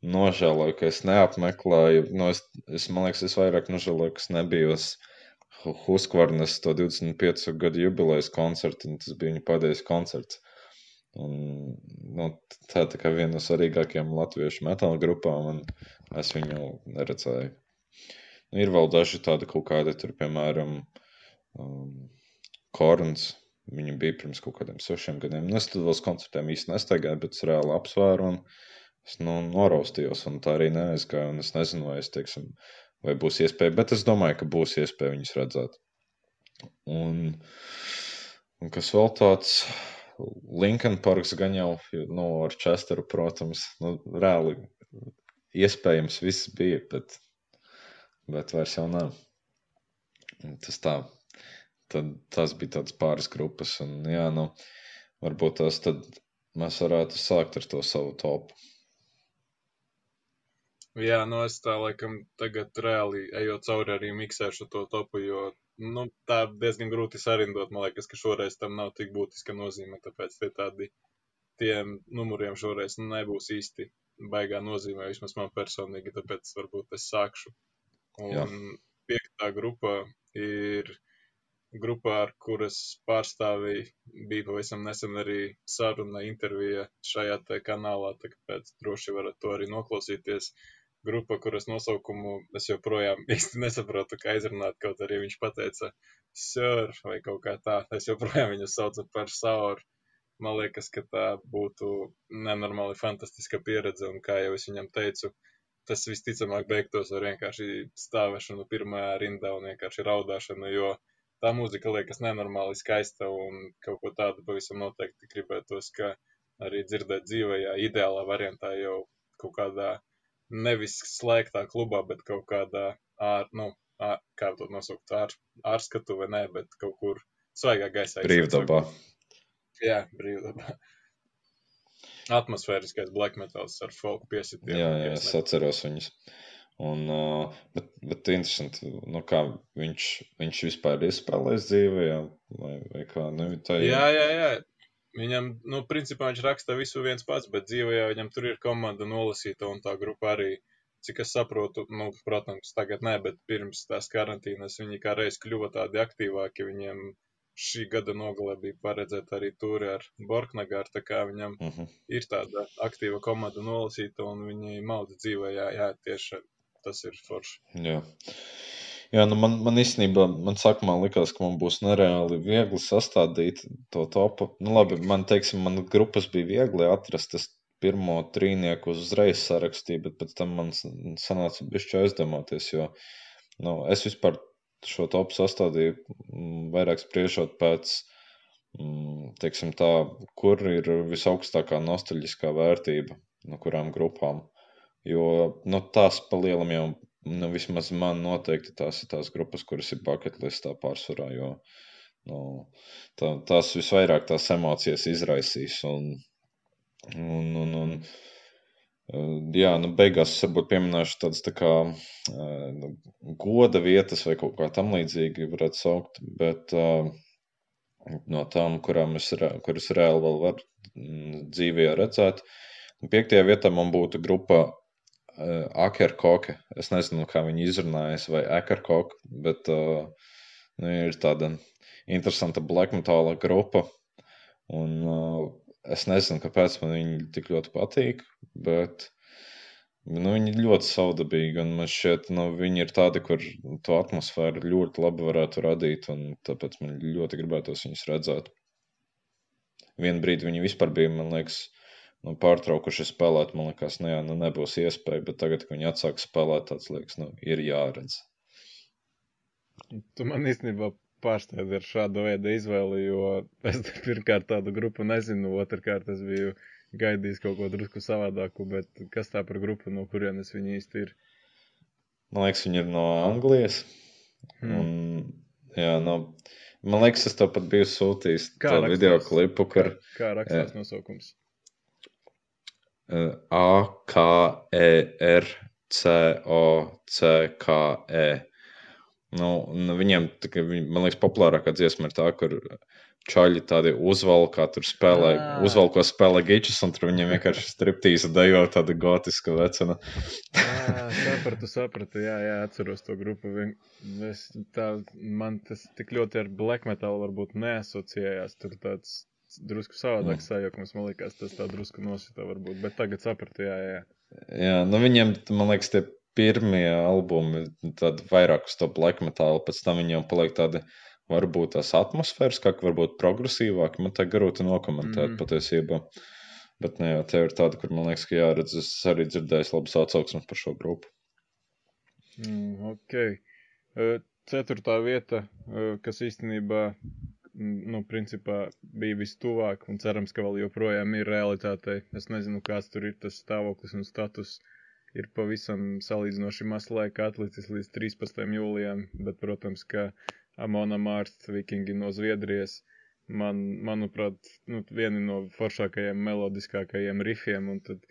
nožēloju, ka es neapmeklēju. Nu, es, es, man liekas, es vairāk nožēloju, ka es nebiju uz Huskvarnes to 25 gadu jubilejas koncertu, un tas bija viņa pēdējais koncerts. Un, nu, tā ir tā viena no svarīgākajām latviešu metāla grupām, un es viņu neredzēju. Nu, ir vēl daži tādi kaut kādi, tur, piemēram, um, Korns. Viņa bija pirms kaut kādiem sešiem gadiem. Nu, es tur vēl koncertiem īsti nestaigāju, bet es reāli apsvēru un es nu, noraustījos, un tā arī neaizgāju. Un es nezinu, vai, es, teiksim, vai būs iespēja, bet es domāju, ka būs iespēja viņus redzēt. Un, un kas vēl tāds, Lincoln Parks gan jau, nu, ar Chesteru, protams, nu, reāli iespējams viss bija, bet, bet vairs jau nav. Tas tā, tad tas bija tāds pāris grupas, un jā, nu, varbūt tās tad mēs varētu sākt ar to savu topu. Jā, nu es tā laikam tagad reāli ejot cauri arī miksēšu to topu, jo, nu, tā diezgan grūti sarindot. Man liekas, ka šoreiz tam nav tik būtiska nozīme, tāpēc tie tādi, tiem numuriem šoreiz nebūs īsti baigā nozīmē, vismaz man personīgi, tāpēc varbūt es sākšu. Jā. Un piektā grupa ir grupa, ar kuras pārstāvī bija pavisam nesen arī saruna intervija šajā kanālā, tāpēc droši varat to arī noklausīties. Grupa, kuras nosaukumu es joprojām īsti nesaprotu, kā izrunāt, kaut arī viņš pateica Sir vai kaut kā tā. Es joprojām viņu saucu par Sauru. Man liekas, ka tā būtu nenormāli fantastiska pieredze, un kā jau es viņam teicu, tas visticamāk beigtos ar vienkārši stāvēšanu pirmajā rindā un vienkārši raudāšanu, jo tā mūzika liekas nenormāli skaista un kaut ko tādu pavisam noteikti gribētos, ka arī dzirdēt dzīvajā, ideālā variantā jau kaut kādā nevis slēgtā klubā, bet kaut kādā, ār, nu, ār, kā to nosaukt, ār, ārskatu vai nē, bet kaut kur svaigā gaisā. Brīvdabā. Jā, brīvdabā. Atmosfēriskais black metals ar folk piesitienu. Jā, jā, es atceros viņus. Un, uh, bet, bet interesanti, nu kā viņš, viņš vispār ir spēlējis dzīvē, jā, vai, vai kā, nu, tā ir. Jā, jā, jā. Viņam, nu, principā viņš raksta visu viens pats, bet dzīvē viņam tur ir komanda nolasīta un tā grupa arī, cik es saprotu, nu, protams, tagad nē, bet pirms tās karantīnas viņi kā reiz kļuva tādi aktīvāki, viņiem šī gada nogalē bija paredzēta arī tūri ar Borknagāru, tā kā viņam uh -huh. ir tāda aktīva komanda nolasīta un viņi mauda dzīvē, jā, jā, tieši tas ir forši. Jā. Jā, nu man, man īstenībā, man sākumā likās, ka man būs nereāli viegli sastādīt to topu. Nu, labi, man, teiksim, man grupas bija viegli atrast, es pirmo trīnieku uzreiz sarakstīju, bet pēc tam man sanāca bišķi aizdemoties, jo, nu, es vispār šo topu sastādīju mm, vairāk spriežot pēc, mm, teiksim tā, kur ir visaugstākā nostalģiskā vērtība, no kurām grupām. Jo, nu, tās pa lielam jau nu, vismaz man noteikti tās ir tās grupas, kuras ir listā pārsvarā, jo nu, tā, tās visvairāk tās emocijas izraisīs. Un, un, un, un, jā, nu, beigās varbūt pieminēšu tādas tā kā nu, goda vietas vai kaut kā tam līdzīgi varētu saukt, bet no tām, kurām es, kuras reāli vēl var dzīvē redzēt, piektajā vietā man būtu grupa uh, Akerkoke. Es nezinu, kā viņi izrunājas, vai Akerkoke, bet uh, nu, ir tāda interesanta black metāla grupa. Un uh, es nezinu, kāpēc man viņi tik ļoti patīk, bet nu, viņi ļoti savdabīgi. Un man šķiet, nu, viņi ir tādi, kur to atmosfēru ļoti labi varētu radīt. Tāpēc man ļoti gribētos viņus redzēt. Vienu brīdi viņi vispār bija, man liekas, nu, pārtraukuši spēlēt. Man liekas, nu, jā, nu, nebūs iespēja, bet tagad, kad viņi atsāk spēlēt, tāds liekas, nu, ir jāredz. Tu man īstenībā pārsteidzi ar šādu veidu izvēli, jo es pirmkārt tādu grupu nezinu, otrkārt es biju gaidījis kaut ko drusku savādāku, bet kas tā par grupu, no kurienes viņi īsti ir? Man liekas, viņi ir no Anglijas. Hmm. Un, jā, no, man liekas, es tev pat biju sūtījis tādu video klipu, kur. Kā, kā rakstās jā. nosaukums? A, K, E, R, C, O, C, K, E. Nu, nu, viņiem, tā, man liekas, populārākā dziesma ir tā, kur čaļi tādi uzvalkā, tur spēlē, ah. uzvalko spēlē gičus, un tur viņiem vienkārši striptīza dejo tāda gotiska vecena. jā, sapratu, sapratu, jā, jā, atceros to grupu. Es, tā, man tas tik ļoti ar black metal varbūt neasociējās, tur tāds drusku savādāk mm. sajūkums. Man liekas, tas tā drusku nosita varbūt, bet tagad sapratu, jā, jā. Jā, nu viņiem, man liekas, tie pirmie albumi, tad vairāk uz to black metal, pēc tam viņiem paliek tādi, varbūt tās atmosfēras, kā varbūt progresīvāk, man tā grūti nokomentēt mm. patiesībā. Bet, ne, jā, tev ir tāda, kur man liekas, ka jāredz, es arī dzirdēju labas atsauksmes par šo grupu. Mm, ok. Ceturtā vieta, kas īstenībā nu, principā bija vistuvāk un cerams, ka vēl joprojām ir realitātei. Es nezinu, kāds tur ir tas stāvoklis un status. Ir pavisam salīdzinoši maz laika atlicis līdz 13. jūlijam, bet, protams, ka Amona Mārts, vikingi no Zviedrijas, man, manuprāt, nu, vieni no foršākajiem, melodiskākajiem rifiem, un tad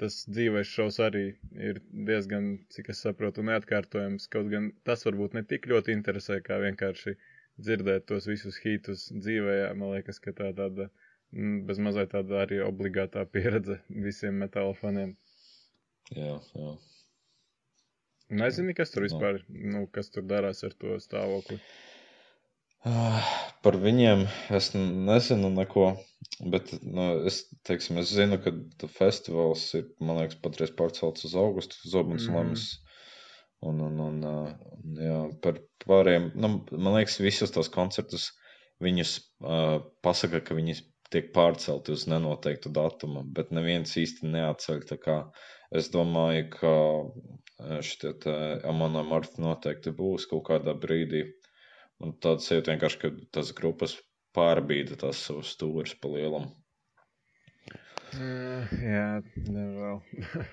tas dzīves šovs arī ir diezgan, cik es saprotu, neatkārtojams, kaut gan tas varbūt ne tik ļoti interesē, kā vienkārši uh, dzirdēt tos visus hītus dzīvē, man liekas, ka tā tāda mm, bez mazliet tāda arī obligātā pieredze visiem metāla faniem. Jā, jā. Nezini, kas tur vispār, no. nu, kas tur darās ar to stāvokli? Ah, Par viņiem es nezinu neko, bet nu, es, teiksim, es zinu, ka festivāls ir, man liekas, patreiz pārcelts uz augustu, Zobens Mhm. Lems. Un, un, un, jā, par pārējiem, nu, man liekas, visus tos koncertus viņus uh, pasaka, ka viņi tiek pārcelti uz nenoteiktu datumu, bet neviens īsti neatceļ. Tā kā es domāju, ka te Amona Marta noteikti būs kaut kādā brīdī. Un tāds ir vienkārši, ka tas grupas pārbīda tās savas stūres pa lielam. Uh, jā, nevēl.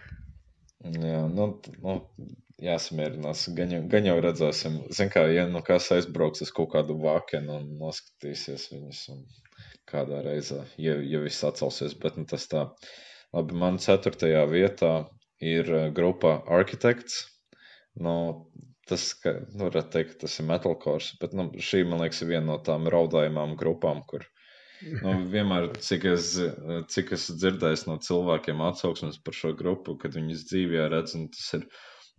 Jā, nu, nu, jāsamierinās. Gan jau, gan jau redzēsim. Zin kā, ja nu kas aizbrauks uz kaut kādu vākienu un noskatīsies viņus un kādā reizē, ja, ja viss atcelsies, bet nu tas tā. Labi, man ceturtajā vietā ir eh, grupa Architects. Nu, tas, ka, nu, varētu teikt, tas ir metalcore, bet nu, šī, man liekas, ir viena no tām raudājumām grupām, kur Nu, vienmēr, cik es, cik es dzirdēju no cilvēkiem atsauksmes par šo grupu, kad viņas dzīvē redz, un tas ir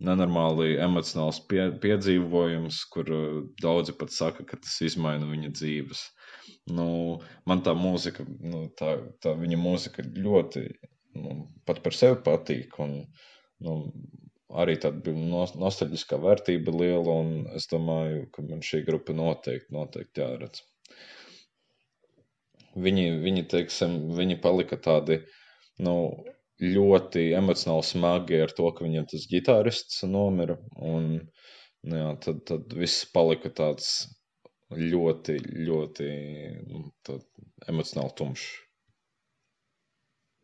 nenormāli emocionāls pie, piedzīvojums, kur uh, daudzi pat saka, ka tas izmaina viņa dzīves. Nu, man tā mūzika, nu, tā, tā viņa mūzika ļoti nu, pat par sevi patīk. Un, nu, arī tāda bija nos- nostalģiskā vērtība liela, un es domāju, ka man šī grupa noteikti, noteikti jāredz. Viņi, viņi, teiksim, viņi palika tādi nu, ļoti emocionāli smagi ar to, ka viņam tas ģitārists nomira. Un, nu, jā, tad, tad viss palika tāds ļoti, ļoti nu, tā, emocionāli tumšs.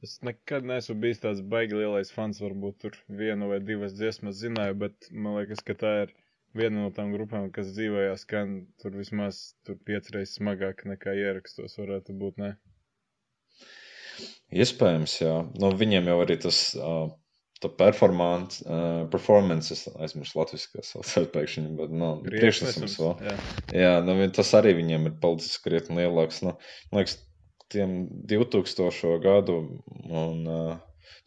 Es nekad neesmu bijis tāds baigi lielais fans. Varbūt tur vienu vai divas dziesmas zināju, bet man liekas, ka tā ir viena no tām grupām, kas dzīvojā skan tur vismaz tur piecreiz smagāk nekā ierakstos varētu būt. Ne? Iespējams, jā. Nu, viņiem jau arī tas uh, performance, uh, performance, es aizmirsu latviešu, kā sauc pēkšņi, bet, nu, priekšnesums vēl. Jā. Jā, nu, tas arī viņiem ir palicis krietni lielāks. Nu, man liekas, tiem 2000. gadu un uh,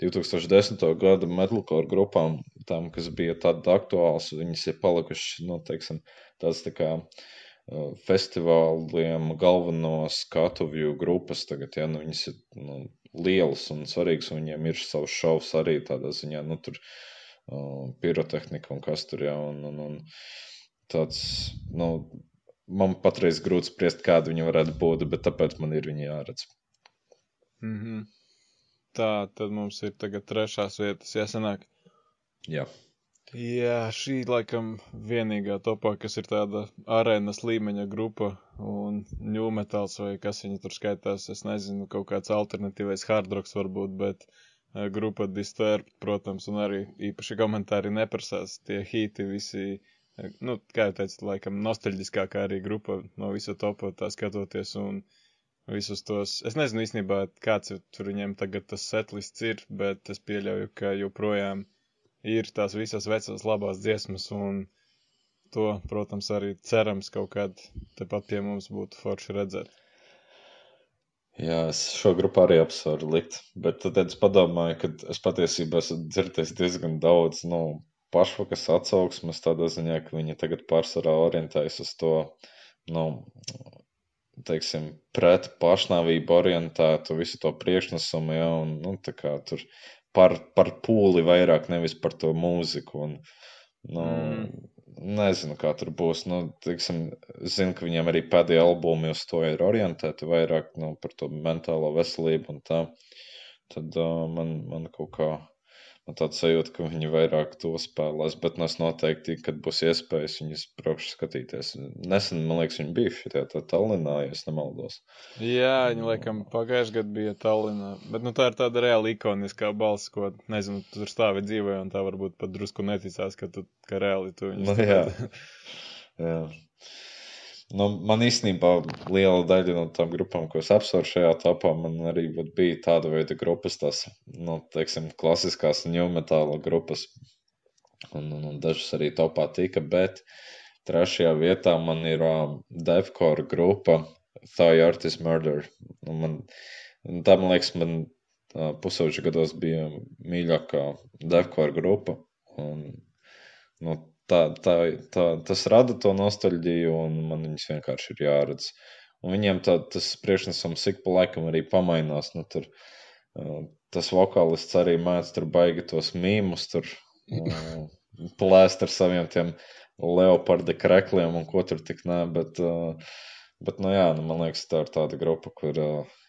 2010. gada metalcore grupām, tām, kas bija tad aktuāls, viņas ir palikušas, nu, teiksim, tāds tā kā uh, festivāliem galveno skatuvju grupas tagad, ja, nu, viņas ir, nu, lielas un svarīgas, un viņiem ir savs šovs arī tādā ziņā, nu, tur uh, pirotehnika un kas tur, jā, un, un, un tāds, nu, man patreiz grūti spriest, kāda viņa varētu būt, bet tāpēc man ir viņa jāredz. Mm -hmm. Tā tad mums ir tagad trešās vietas jāsanāk. Jā, Jā, šī laikam vienīgā topā, kas ir tāda arēnas līmeņa grupa un ņūmetāls vai kas viņa tur skaitās, es nezinu, kaut kāds alternatīvais hardrocks varbūt, bet uh, grupa Disturbed, protams, un arī īpaši komentāri neprasās. Tie hīti visi, eh, nu, kā jau teicu, laikam nostalģiskākā arī grupa no visa topa tā skatoties un visus tos, es nezinu īstenībā, kāds tur viņiem tagad tas setlists ir, bet es pieļauju, ka joprojām ir tās visas vecās labās dziesmas, un to, protams, arī cerams kaut kad tepat pie mums būtu forši redzēt. jā es šo grupu arī apsveru likt, bet tad es padomāju, ka es patiesībā esmu dzirdējis diezgan daudz, nu, pašvakas atsauksmes tādā ziņā, ka viņi tagad pārsvarā orientējas uz to, nu, teiksim, pret pašnāvību orientētu visu to priekšnesumu, ja, un, nu, tā kā tur par, par pūli vairāk, nevis par to mūziku, un, nu, Mm. nezinu, kā tur būs, nu, teiksim, es zinu, ka viņiem arī pēdējie albumi uz to ir orientēti vairāk, nu, par to mentālo veselību un tā, tad uh, man, man kaut kā, man tāds sajūta, ka viņi vairāk to spēlēs, bet es noteikti, kad būs iespējas, viņus braukšu skatīties. Nesen, man liekas, viņi bija šitie tā Tallinā, ja es nemaldos. Jā, viņi laikam pagājušajā gadā bija Tallinā, bet nu, tā ir tāda reāli ikoniskā balss, ko, nezinu, tu tur stāvi dzīvoja, un tā varbūt pat drusku neticās, ka tu, ka reāli tu viņus Nu, jā. Jā. Nu, man īstenībā liela daļa no tām grupām, ko es apsveru šajā topā, man arī bija tāda veida grupas, tās, nu, teiksim, klasiskās ņūmetāla grupas. Un, un, un dažas arī topā tika, bet trešajā vietā man ir um, Devcore grupa Thai Artist Murder. Un man, un tā, man liekas, man uh, pusauģu gados bija mīļākā Devcore grupa. Un, nu, tā, tā, tā, tas rada to nostalģiju, un man viņas vienkārši ir jāredz. Un viņiem tā, tas priekšnesums ik pa laikam arī pamainās. Nu, tur, uh, tas vokālists arī mēdz tur baigi tos mīmus, tur uh, plēst ar saviem tiem leoparda krekliem un ko tur tik nē, bet, uh, bet nu jā, nu, man liekas, tā ir tāda grupa, kur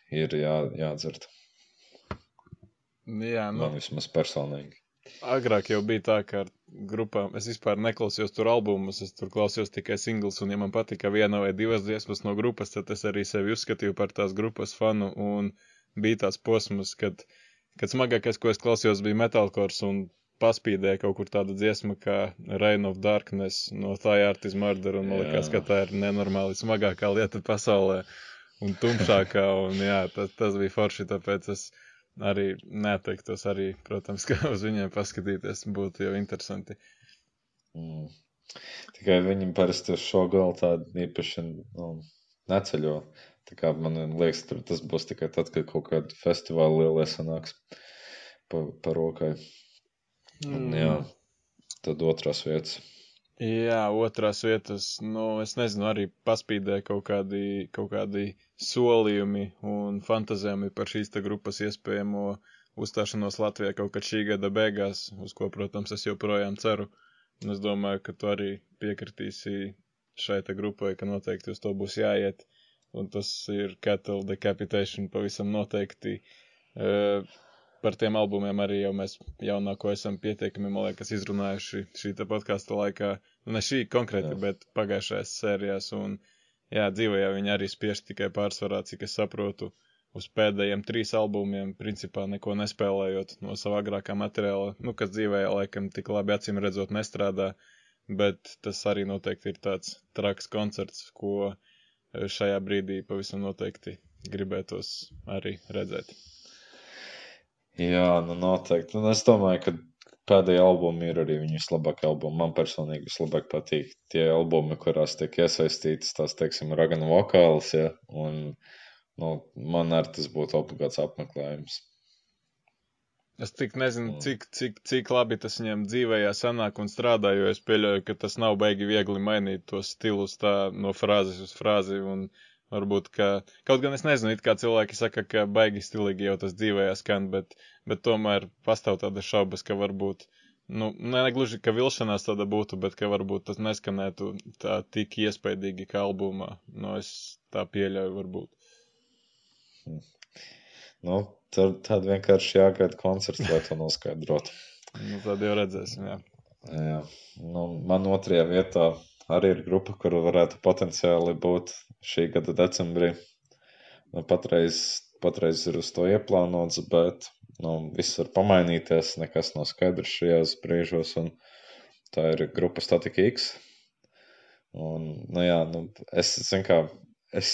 ir jā, jādzird. Jā, nu, Man vismaz personīgi. Agrāk jau bija tā, ka ar grupām es vispār neklausījos tur albumus, es tur klausījos tikai singles, un ja man patika viena vai divas dziesmas no grupas, tad es arī sevi uzskatīju par tās grupas fanu, un bija tās posmas, kad, kad smagākais, ko es klausījos, bija metalkors, un paspīdēja kaut kur tāda dziesma kā Rain of Darkness no Thai Art is Murder, un man liekas, ka tā ir nenormāli smagākā lieta pasaulē, un tumšākā, un jā, tas, tas bija forši, tāpēc es arī neteiktos arī, protams, ka uz viņiem paskatīties būtu jau interesanti. Mm. Tikai viņi parasti uz šo galu tādu īpaši nu, neceļo. Tā kā man liekas, tas būs tikai tad, kad kaut kāda festivāla lielie sanāks pa, pa rokai. Un, jā, tad otrās vietas. Jā, otrās vietas, nu, es nezinu, arī paspīdēja kaut kādi, kaut kādi solījumi un fantazējumi par šīs te grupas iespējamo uzstāšanos Latvijā kaut kad šī gada beigās, uz ko, protams, es joprojām ceru. Un es domāju, ka tu arī piekritīsi šai te grupai, ka noteikti uz to būs jāiet. Un tas ir Cattle Decapitation pavisam noteikti. Uh, par tiem albumiem arī jau mēs jaunāko esam pietiekami, man liekas, izrunājuši šī podkāsta laikā. Nu, ne šī konkrēti, Jā. bet pagājušajās sērijās. Un, jā, dzīvē viņi arī spiež tikai pārsvarā, cik es saprotu, uz pēdējiem trīs albumiem, principā neko nespēlējot no sava agrākā materiāla, nu, kas dzīvē laikam tik labi acīm redzot nestrādā, bet tas arī noteikti ir tāds traks koncerts, ko eh, šajā brīdī pavisam noteikti gribētos arī redzēt. Jā, nu noteikti. Un es domāju, ka pēdējie albumi ir arī viņu vislabākie albumi. Man personīgi vislabāk patīk tie albumi, kurās tiek iesaistītas tās, teiksim, raganu vokāls, ja, un nu, man arī tas būtu obligāts apmeklējums. Es tik nezinu, cik, cik, cik labi tas viņam dzīvējā sanāk un strādā, jo es pieļauju, ka tas nav baigi viegli mainīt to stilus tā no frāzes uz frāzi un varbūt, ka, kaut gan es nezinu, it kā cilvēki saka, ka baigi stilīgi jau tas dzīvējā skan, bet, bet tomēr pastāv tāda šaubas, ka varbūt, nu, ne gluži, ka vilšanās tāda būtu, bet ka varbūt tas neskanētu tā tik iespaidīgi kā albumā. Nu, es tā pieļauju varbūt. Nu, tad, tad vienkārši jāgaida koncerts, lai to noskaidrotu. Nu, tad jau redzēsim, jā. Jā. Nu, man otrajā vietā arī ir grupa, kur varētu potenciāli būt šī gada decembrī. Nu, patreiz, patreiz ir uz to ieplānots, bet nu, viss var pamainīties, nekas nav skaidrs šajās brīžos. Tā ir grupa Statika X. Un, nu, jā, nu, es, zinu, kā, es,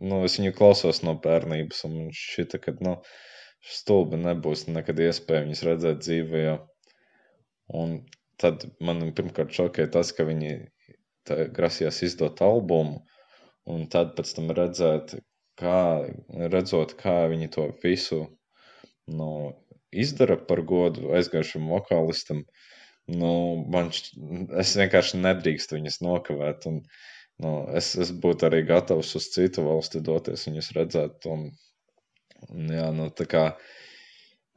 nu, es viņu klausos no bērnības, un man šķita, ka nu, stulbi nebūs nekad iespēja viņus redzēt dzīvē. Un tad man pirmkārt šokēja tas, ka viņi grasījās izdot albumu, un tad pēc tam redzēt, kā, redzot, kā viņi to visu nu, izdara par godu aizgājušam vokālistam. Nu, man. Es vienkārši nedrīkstu viņus nokavēt. Un, nu, es, es būtu arī gatavs uz citu valsti doties, viņus redzēt. Un, un, jā, nu, tā kā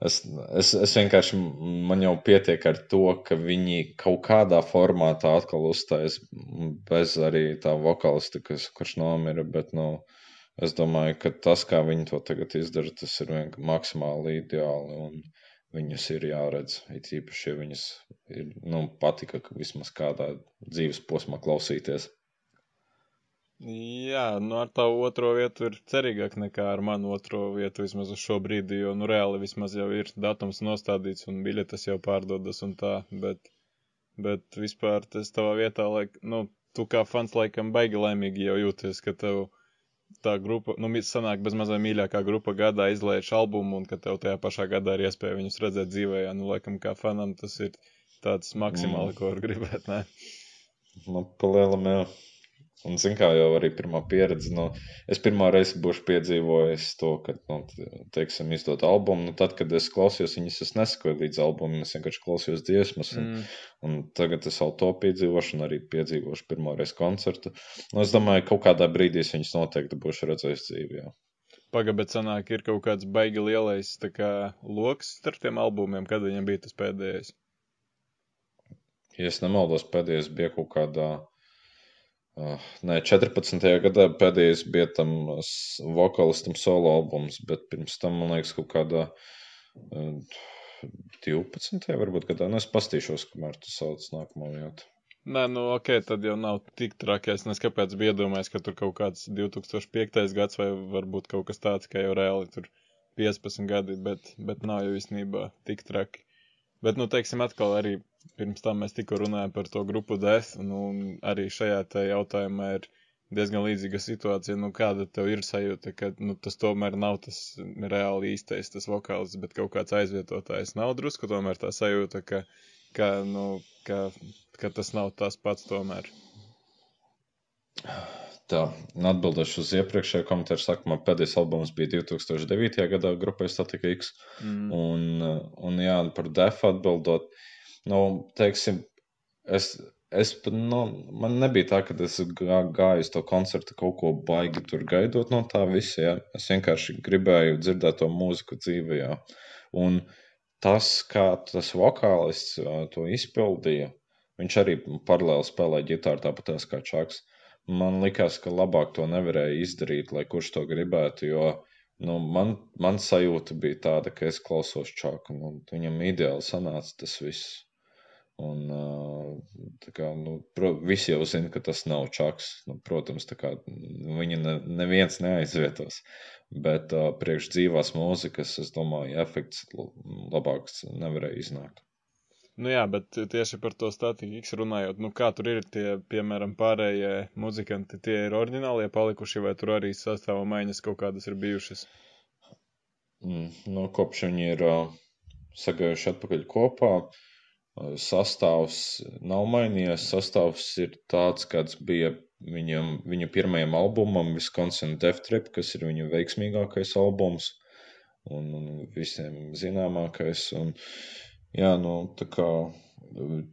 Es, es, es vienkārši man jau pietiek ar to, ka viņi kaut kādā formātā atkal uzstājas bez arī tā vokālista, kas, kurš nomira. Bet, nu, es domāju, ka tas, kā viņi to tagad izdara, tas ir vienkārši maksimāli ideāli. Un viņus ir jāredz. It īpaši, ja viņus ir, nu, patika vismaz kādā dzīves posmā klausīties. Jā, nu ar tā otro vietu ir cerīgāk nekā ar manu otro vietu vismaz uz šo brīdi, jo, nu, reāli vismaz jau ir datums nostādīts un biļetes jau pārdodas un tā, bet, bet vispār tas tavā vietā, laik, nu, tu kā fans laikam baigi laimīgi jau jūties, ka tev tā grupa, nu, sanāk bez mazai mīļākā grupa gadā izlaiž albumu un ka tev tajā pašā gadā ir iespēja viņus redzēt dzīvē, nu, laikam kā fanam tas ir tāds maksimāli, Mm. ko var gribēt, ne? Nu, palielam, jā. Un, zin kā jau arī pirmā pieredze, nu, es pirmā reize būšu piedzīvojis to, ka, nu, teiksim, izdot albumu, nu, tad, kad es klausījos viņas, es nesakoju līdz albumam, es vienkārši klausījos dziesmas, un, mm. un tagad es vēl to piedzīvošu, un arī piedzīvošu pirmo reizi koncertu. Nu, es domāju, kaut kādā brīdī es viņas noteikti būšu redzējis dzīvē. Pagaidiet, sanāk, ir kaut kāds baigi lielais kā, lokus starp tiem albumiem, kad viņam bija tas pēdējais. Ja es nemaldos, pēdējais bija kaut kādā. Uh, nē, 14. gadā pēdējais bija tam vokālistam solo albums, bet pirms tam, man liekas, kaut kādā uh, 12. varbūt gadā. Nu, es pastīšos, kamēr tu sauc nākamo vietu. Nē, nu, ok, tad jau nav tik traki. Es nezinu, kāpēc bija iedomājies, ka tur kaut kāds 2005. gads vai varbūt kaut kas tāds, ka jau reāli tur 15 gadi, bet, bet nav jau īstenībā tik traki. Bet, nu, teiksim, atkal arī pirms tam mēs tikko runājām par to grupu Death, nu, un arī šajā te jautājumā ir diezgan līdzīga situācija. Nu, kāda tev ir sajūta, ka nu, tas tomēr nav tas reāli īstais, tas vokāls, bet kaut kāds aizvietotājs nav drusku tomēr tā sajūta, ka ka, nu, ka, ka tas nav tas pats tomēr. Tā, atbildēšu uz iepriekšējo komentāru. Sākumā pēdējais albums bija 2009. gadā, grupai Statika X. Mm. Un, un jā, par defu atbildot, nu, teiksim, es, es nu, man nebija tā, ka es gā, gāju uz to koncertu kaut ko baigi tur gaidot no tā visa. Jā. Es vienkārši gribēju dzirdēt to mūziku dzīvē. Jā. Un, uh, tas, kā tas vokālists to izpildīja, viņš arī paralēli spēlēja ģitāru tāpat kā Čaks. Man likās, ka labāk to nevarēja izdarīt, lai kurš to gribētu, jo nu, man, man sajūta bija tāda, ka es klausos Čaku, un viņam ideāli sanāca tas viss. Un, kā, nu, pro, visi jau zina, ka tas nav čaks. Nu, protams, kā, viņa ne, neviens neaizvietos. Bet uh, priekš dzīvās mūzikas, es domāju, efekts labāks nevarēja iznākt. Nu jā, bet tieši par to statistiku runājot, nu kā tur ir tie, piemēram, pārējie muzikanti, tie ir oriģinālie palikuši, vai tur arī sastāvā maiņas kaut kādas ir bijušas? Mm, nu, kopš viņi ir uh, sagājuši atpakaļ kopā, sastāvs nav mainījies. Sastāvs ir tāds, kāds bija viņam, viņa pirmajam albumam, Wisconsin Death Trip, kas ir viņa veiksmīgākais albums un, un visiem zināmākais. Un, jā, nu, tā kā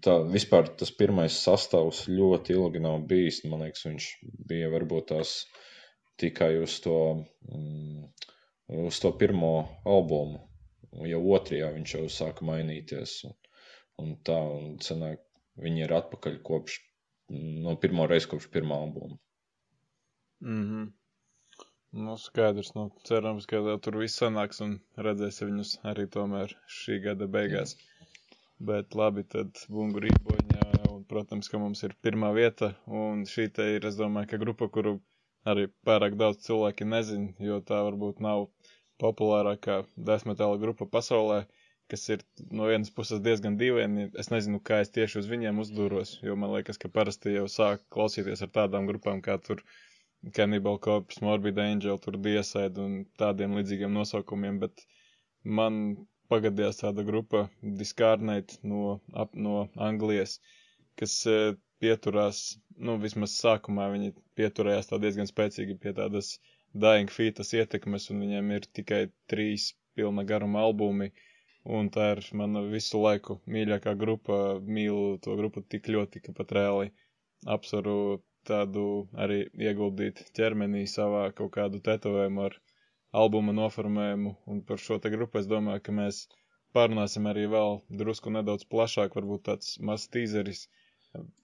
tā vispār tas pirmais sastāvs ļoti ilgi nav bijis. Man liekas, viņš bija varbūt tās tikai uz to, mm, uz to pirmo albumu. Jau otrajā viņš jau sāka mainīties. Un, un tā, un sanāk, viņi ir atpakaļ kopš no pirmo reizi kopš pirmā albuma. Mm -hmm. Nu, skaidrs, nu, cerams, ka tur viss sanāks un redzēsim viņus arī tomēr šī gada beigās. Jā. Bet labi, tad bungu rīboņā, un, protams, ka mums ir pirmā vieta, un šī te ir, es domāju, ka grupa, kuru arī pārāk daudz cilvēki nezin, jo tā varbūt nav populārākā desmetāla grupa pasaulē. Kas ir no vienas puses diezgan dīvaini. Es nezinu, kā es tieši uz viņiem uzdūros, jo man liekas, ka parasti jau sāk klausīties ar tādām grupām kā tur Cannibal Corpse, Morbid Angel, tur Diesaid un tādiem līdzīgiem nosaukumiem, bet man pagadījās tāda grupa Discarnate no, ap, no Anglijas, kas e, pieturās, nu, vismaz sākumā viņi pieturējās tā diezgan spēcīgi pie tādas Dying Feetas ietekmes, un viņiem ir tikai trīs pilna garuma albumi, Un tā ir mana visu laiku mīļākā grupa. Mīlu to grupu tik ļoti, ka pat reāli apsveru tādu arī ieguldīt ķermenī savā kaut kādu tetovējumu ar albuma noformējumu. Un par šo te grupu es domāju, ka mēs pārunāsim arī vēl drusku nedaudz plašāk, varbūt tāds mazs tīzeris.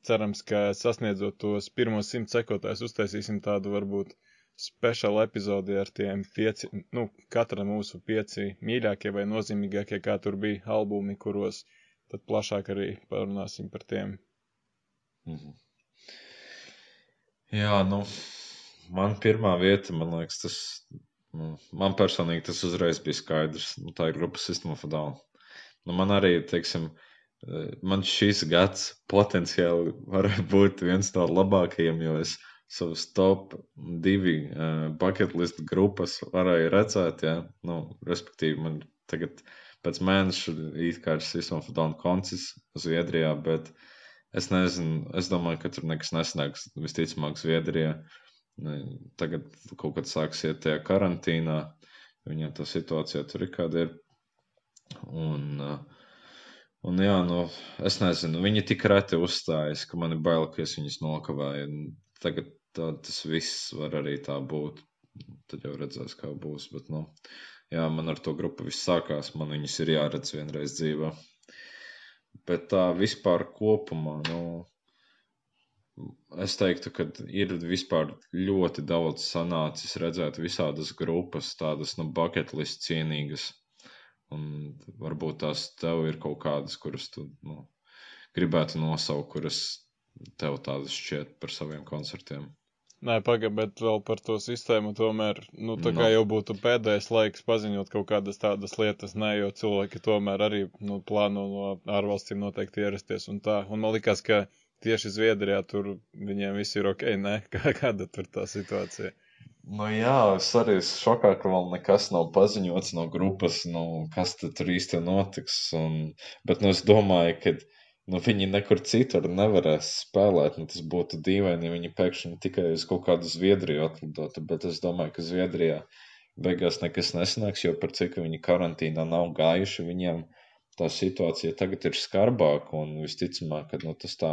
Cerams, ka sasniedzot tos pirmos simt sekotājus, uztaisīsim tādu varbūt speciāla epizode ar tiem pieci, nu, katra mūsu pieci mīļākie vai nozīmīgākie, kā tur bija albumi, kuros tad plašāk arī parunāsim par tiem. Mm -hmm. Jā, nu, man pirmā vieta, man liekas, tas, nu, man personīgi tas uzreiz bija skaidrs. Nu, tā ir grupa System of Down. Nu, man arī, teiksim, man šīs gads potenciāli varētu būt viens no labākajiem, jo es savas top divi uh, bucket list grupas varēja redzēt, ja, nu, respektīvi man tagad pēc mēneša ir System of Down koncis Zviedrijā, bet Es nezinu, es domāju, ka tur nekas nesanāks. Visticamāk, Zviedrija ne, tagad kaut kad sāks iet tajā karantīnā. Viņam tā situācija tur ir kāda ir. Un, uh, un jā, nu, es nezinu, viņi tik reti uzstājas, ka man ir bail, ka es viņus nokavēju. Tagad tā, tas viss var arī tā būt. Tad jau redzēs, kā būs. Bet, nu, jā, man ar to grupu viss sākās. Man viņas ir jāredz vienreiz dzīvē. Bet tā vispār kopumā, nu, es teiktu, ka ir vispār ļoti daudz sanācis redzēt visādas grupas, tādas, nu, list cienīgas. Un varbūt tās tev ir kaut kādas, kuras tu nu, gribētu nosaukt, kuras tev tādas šķiet par saviem koncertiem. Nē, pagaidi, bet vēl par to sistēmu tomēr, nu, tā kā No. jau būtu pēdējais laiks paziņot kaut kādas tādas lietas, nē, jo cilvēki tomēr arī, nu, plāno no ārvalstīm noteikti ierasties un tā. Un man likās, ka tieši Zviedrijā tur viņiem viss ir ok, kā, kāda tur tā situācija. Nu, jā, es arī esmu šokā, ka vēl nekas nav paziņots no grupas, nu, kas tur īsti notiks. Un, bet nu, es domāju, ka nu, viņi nekur citur nevarēs spēlēt. Nu, tas būtu dīvaini, ja viņi pēkšņi tikai uz kaut kādu Zviedriju atlidotu. Bet es domāju, ka Zviedrijā beigās nekas nesanāks, jo par cik viņi karantīnā nav gājuši, viņiem tā situācija tagad ir skarbāka un visticamāk, ka nu, tas tā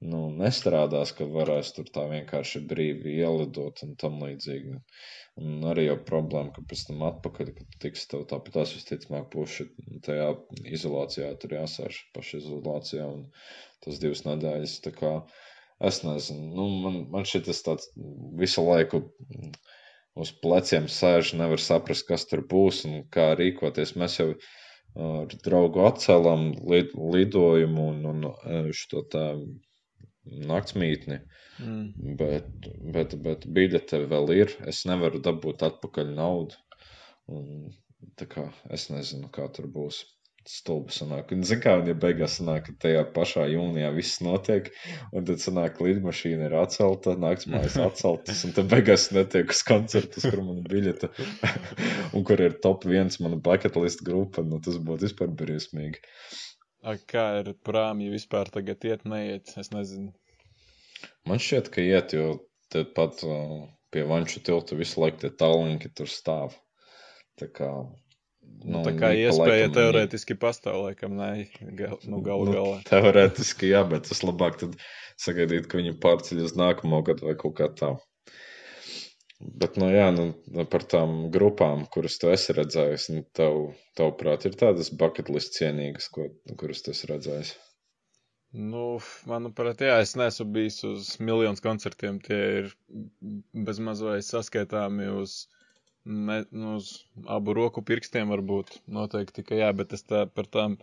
nu, nestrādās, ka varēs tur tā vienkārši brīvi ielidot un tam līdzīgi. Un arī jau problēma, ka pēc tam atpakaļ, kad tiks tev tāpat tās visticamāk puši tajā izolācijā, tur jāsēž pašizolācijā un tas divas nedēļas. Tā kā es nezinu, nu, man, man šī tas tāds visu laiku uz pleciem sēž, nevar saprast, kas tur būs un kā rīkoties. Mēs jau ar draugu atcēlām lid, lidojumu un, un šo tā naktsmītni. Mm. Bet, bet, bet biļete vēl ir. Es nevaru dabūt atpakaļ naudu. Un, tā kā es nezinu, kā tur būs. Stulbi sanāk. Un, zin kā, ja beigās sanāk, ka tajā pašā jūnijā viss notiek, un tad sanāk, ka lidmašīna ir atcelta, naktsmājas atceltas, un tad beigās netiek uz koncertus, kur man ir biļete, un kur ir top viens mana bucket list grupa, nu tas būtu vispār briesmīgi. A, kā ir prāmi vispār tagad iet, neiet, es nezinu. Man šķiet, ka iet, jo te pat uh, pie Vanču tilta visu laiku tie tālruni tur stāv. Tā kā, Nu, tā kā iespēja laikam teorētiski pastāv, laikam, nē, gal, nu, galu Nu, galā. Teorētiski, jā, bet tas labāk tad sagaidīt, ka viņi pārceļ uz nākamo gadu vai kaut kā tā. Bet, nu, jā, nu, nu, par tām grupām, kuras tu esi redzējis, nu, tev, tavuprāt, ir tādas bucket list cienīgas, ko, kuras tu esi redzējis. Nu, manuprāt, jā, es neesmu bijis uz miljonus koncertiem. Tie ir bezmaz vai saskaitāmi uz, ne, nu, uz abu roku pirkstiem, varbūt. Noteikti, ka jā, bet es tā par tām,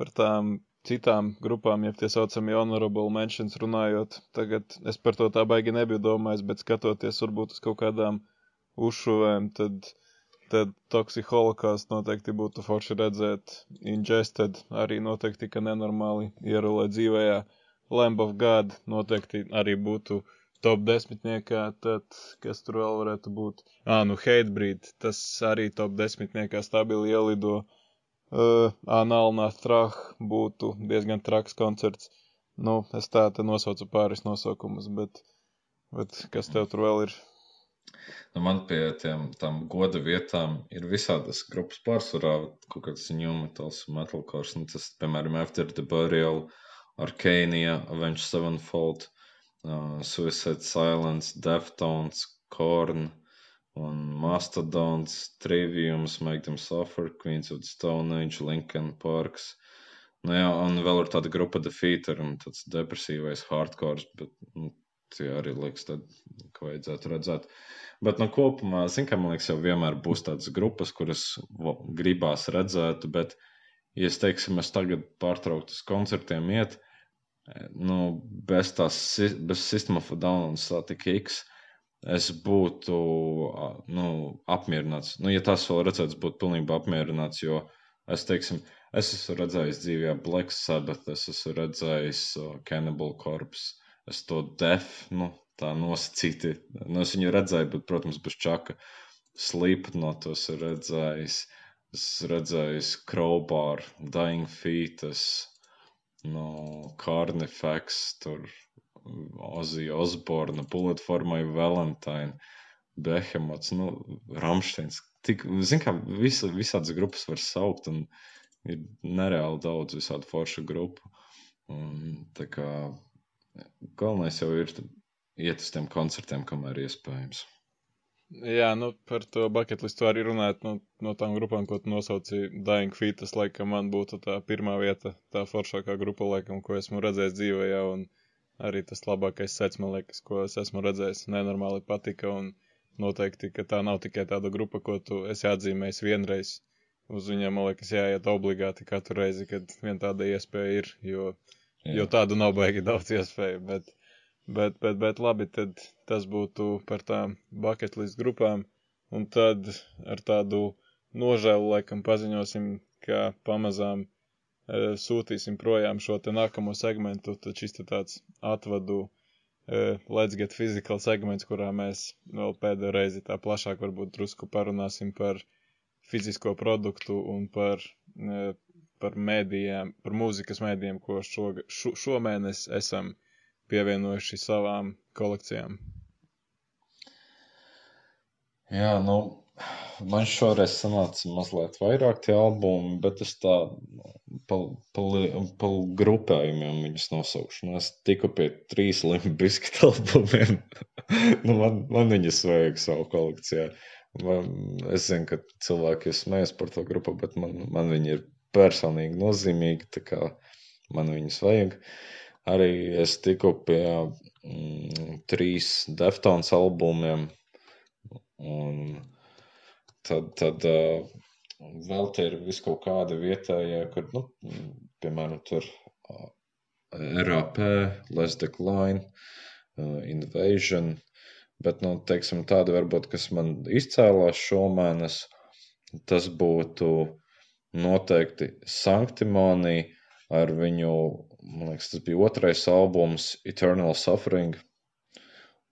par tām citām grupām, ja tie saucamie honorable mentions runājot, tagad es par to tā baigi nebiju domājis, bet skatoties varbūt uz kaut kādām uzšuvēm, tad, tad Toxic Holocaust noteikti būtu forši redzēt. Ingested arī noteikti, ka nenormāli ierulē dzīvējā. Lamb of God noteikti arī būtu top desmitniekā, tad kas tur vēl varētu būt? Ā, nu Hatebreed, tas arī top desmitniekā stabili ielido. Uh, Analna Strah būtu diezgan traks koncerts. Nu, es tā te nosaucu pāris nosaukumus, bet, bet kas tev tur vēl ir? Nu, man pie tiem tām goda vietām ir visādas grupas pārsvarā, kaut kāds new metals, metalcore, nu, tas, piemēram, After the Burial, Arcania, Avenged Sevenfold, uh, Suicide Silence, Deftones, Korn un Mastodons, Triviums, Make Them Suffer, Queens of the Stone Age, Linkin Parks. Nu, jā, un vēl ir tāda grupa Defeater un tāds depresīvais hardcore, bet nu, tie arī liekas, tad, ka vajadzētu redzēt. Bet nu, kopumā, zin, kā man liekas, jau vienmēr būs tādas grupas, kuras gribās redzēt, bet, ja es teiksim, es tagad pārtrauktu uz koncertiem iet, nu, bez tās, bez System of a Down un Static X, es būtu, nu, apmierināts. Nu, ja tas vēl redzēts, būtu pilnībā apmierināts, jo es, teiksim, es esmu redzējis dzīvē Black Sabbath, es esmu redzējis Cannibal Corpse, es to def, nu, tā nosacīti, nu, es viņu redzēju, bet, protams, bez čaka. Slipknot es redzējis, es redzējis Crowbar, Dying Feet, es, no Carnifex, tur Ozija Osborna, Bullet for my Valentine, Behemots, nu, Ramsteins. Tik, zin kā, visa, visādas grupas var saukt un ir nereāli daudz visādu foršu grupu. Un, tā kā galvenais jau ir iet uz tiem koncertiem, kamēr iespējams. Jā, nu par to listu arī runāt, nu, no tām grupām, ko tu nosauci, Dying Feet, tas laikam man būtu tā pirmā vieta, tā foršākā grupa, laikam, ko esmu redzējis dzīvē, un arī tas labākais sets, man liekas, ko es esmu redzējis, nenormāli patika, un noteikti, ka tā nav tikai tāda grupa, ko tu esi atzīmējis vienreiz, uz viņiem, man liekas, jāiet obligāti katru reizi, kad vien tāda iespēja ir, jo, Jā. jo tādu nav baigi daudz iespēju, bet Bet, bet, bet labi, tad tas būtu par tām bucket list grupām. Un tad ar tādu nožēlu laikam paziņosim, ka pamazām sūtīsim projām šo te nākamo segmentu. Tad šis te tāds atvadu e, Let's Get Physical segments, kurā mēs vēl pēdējo reizi tā plašāk varbūt drusku parunāsim par fizisko produktu un par, e, par mēdījiem, par mūzikas mēdījiem, ko šo, šo, šomēnes esam pievienojuši savām kolekcijām? Jā, nu, man šoreiz sanāca mazliet vairāk tie albumi, bet es tā pa, pa, pa grupējumiem viņus nosaukšu. Nu, es tiku pie trīs limbiskita albumiem. nu, man, man viņas vajag savu kolekcijā. Man, es zinu, ka cilvēki smējas par to grupu, bet man, man viņi ir personīgi nozīmīgi, tā kā man viņus vajag. Arī es tiku pie mm, trīs Deftones albumiem. Un tad, tad uh, vēl te ir vis kaut kāda vietējā, kur, nu, piemēram, tur uh, RAP, Let's Decline, uh, Invasion. Bet, nu, teiksim, tāda varbūt, kas man izcēlās šomēnes, tas būtu noteikti Sanktimonija ar viņu man liekas, tas bija otrais albums, Eternal Suffering.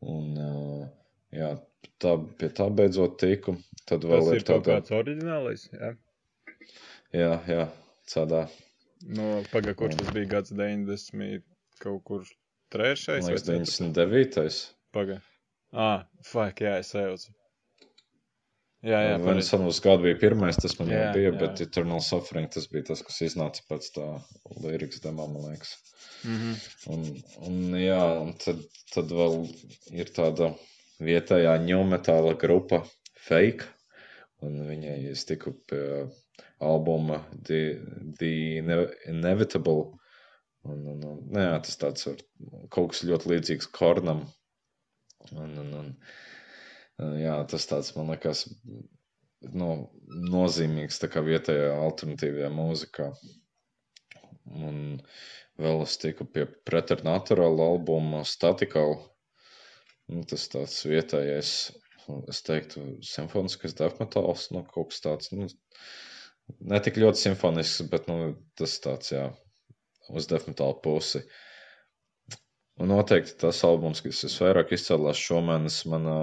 Un, jā, tā, pie tā beidzot tiku. Tad vēl tas ir, ir kaut tāda... kāds oriģinālais, jā? Jā, jā, tādā. No, paga, kurš tas bija gads 90 kaut kur trešais? Man liekas, 99. Paga. Ah, fuck, jā, es sajaucu. Jā, jā. Venusonus gadu bija pirmais, tas man jā, bija, jā. bet Eternal Suffering tas bija tas, kas iznāca pēc tā lirikas demā, man liekas. Mm -hmm. un, un jā, un tad, tad vēl ir tāda vietējā ņūmetāla grupa Fake, un viņai es tiku pie albuma The, The Inevitable, un, un, un jā, tas tāds var, kaut kas ļoti līdzīgs Kornam, un, un, un jā, tas tāds man liekas no, nozīmīgs tā kā vietējā alternatīvajā mūzikā. Un vēl es tiku pie Preternatural albuma Statical. Nu, tas tāds vietējais, es teiktu, simfoniskas death metals, nu, kaut kas tāds, nu, ne tik ļoti simfonisks, bet, nu, tas tāds, jā, uz death metal pusi. Un noteikti tas albums, kas visvairāk izcēlās šomēnes manā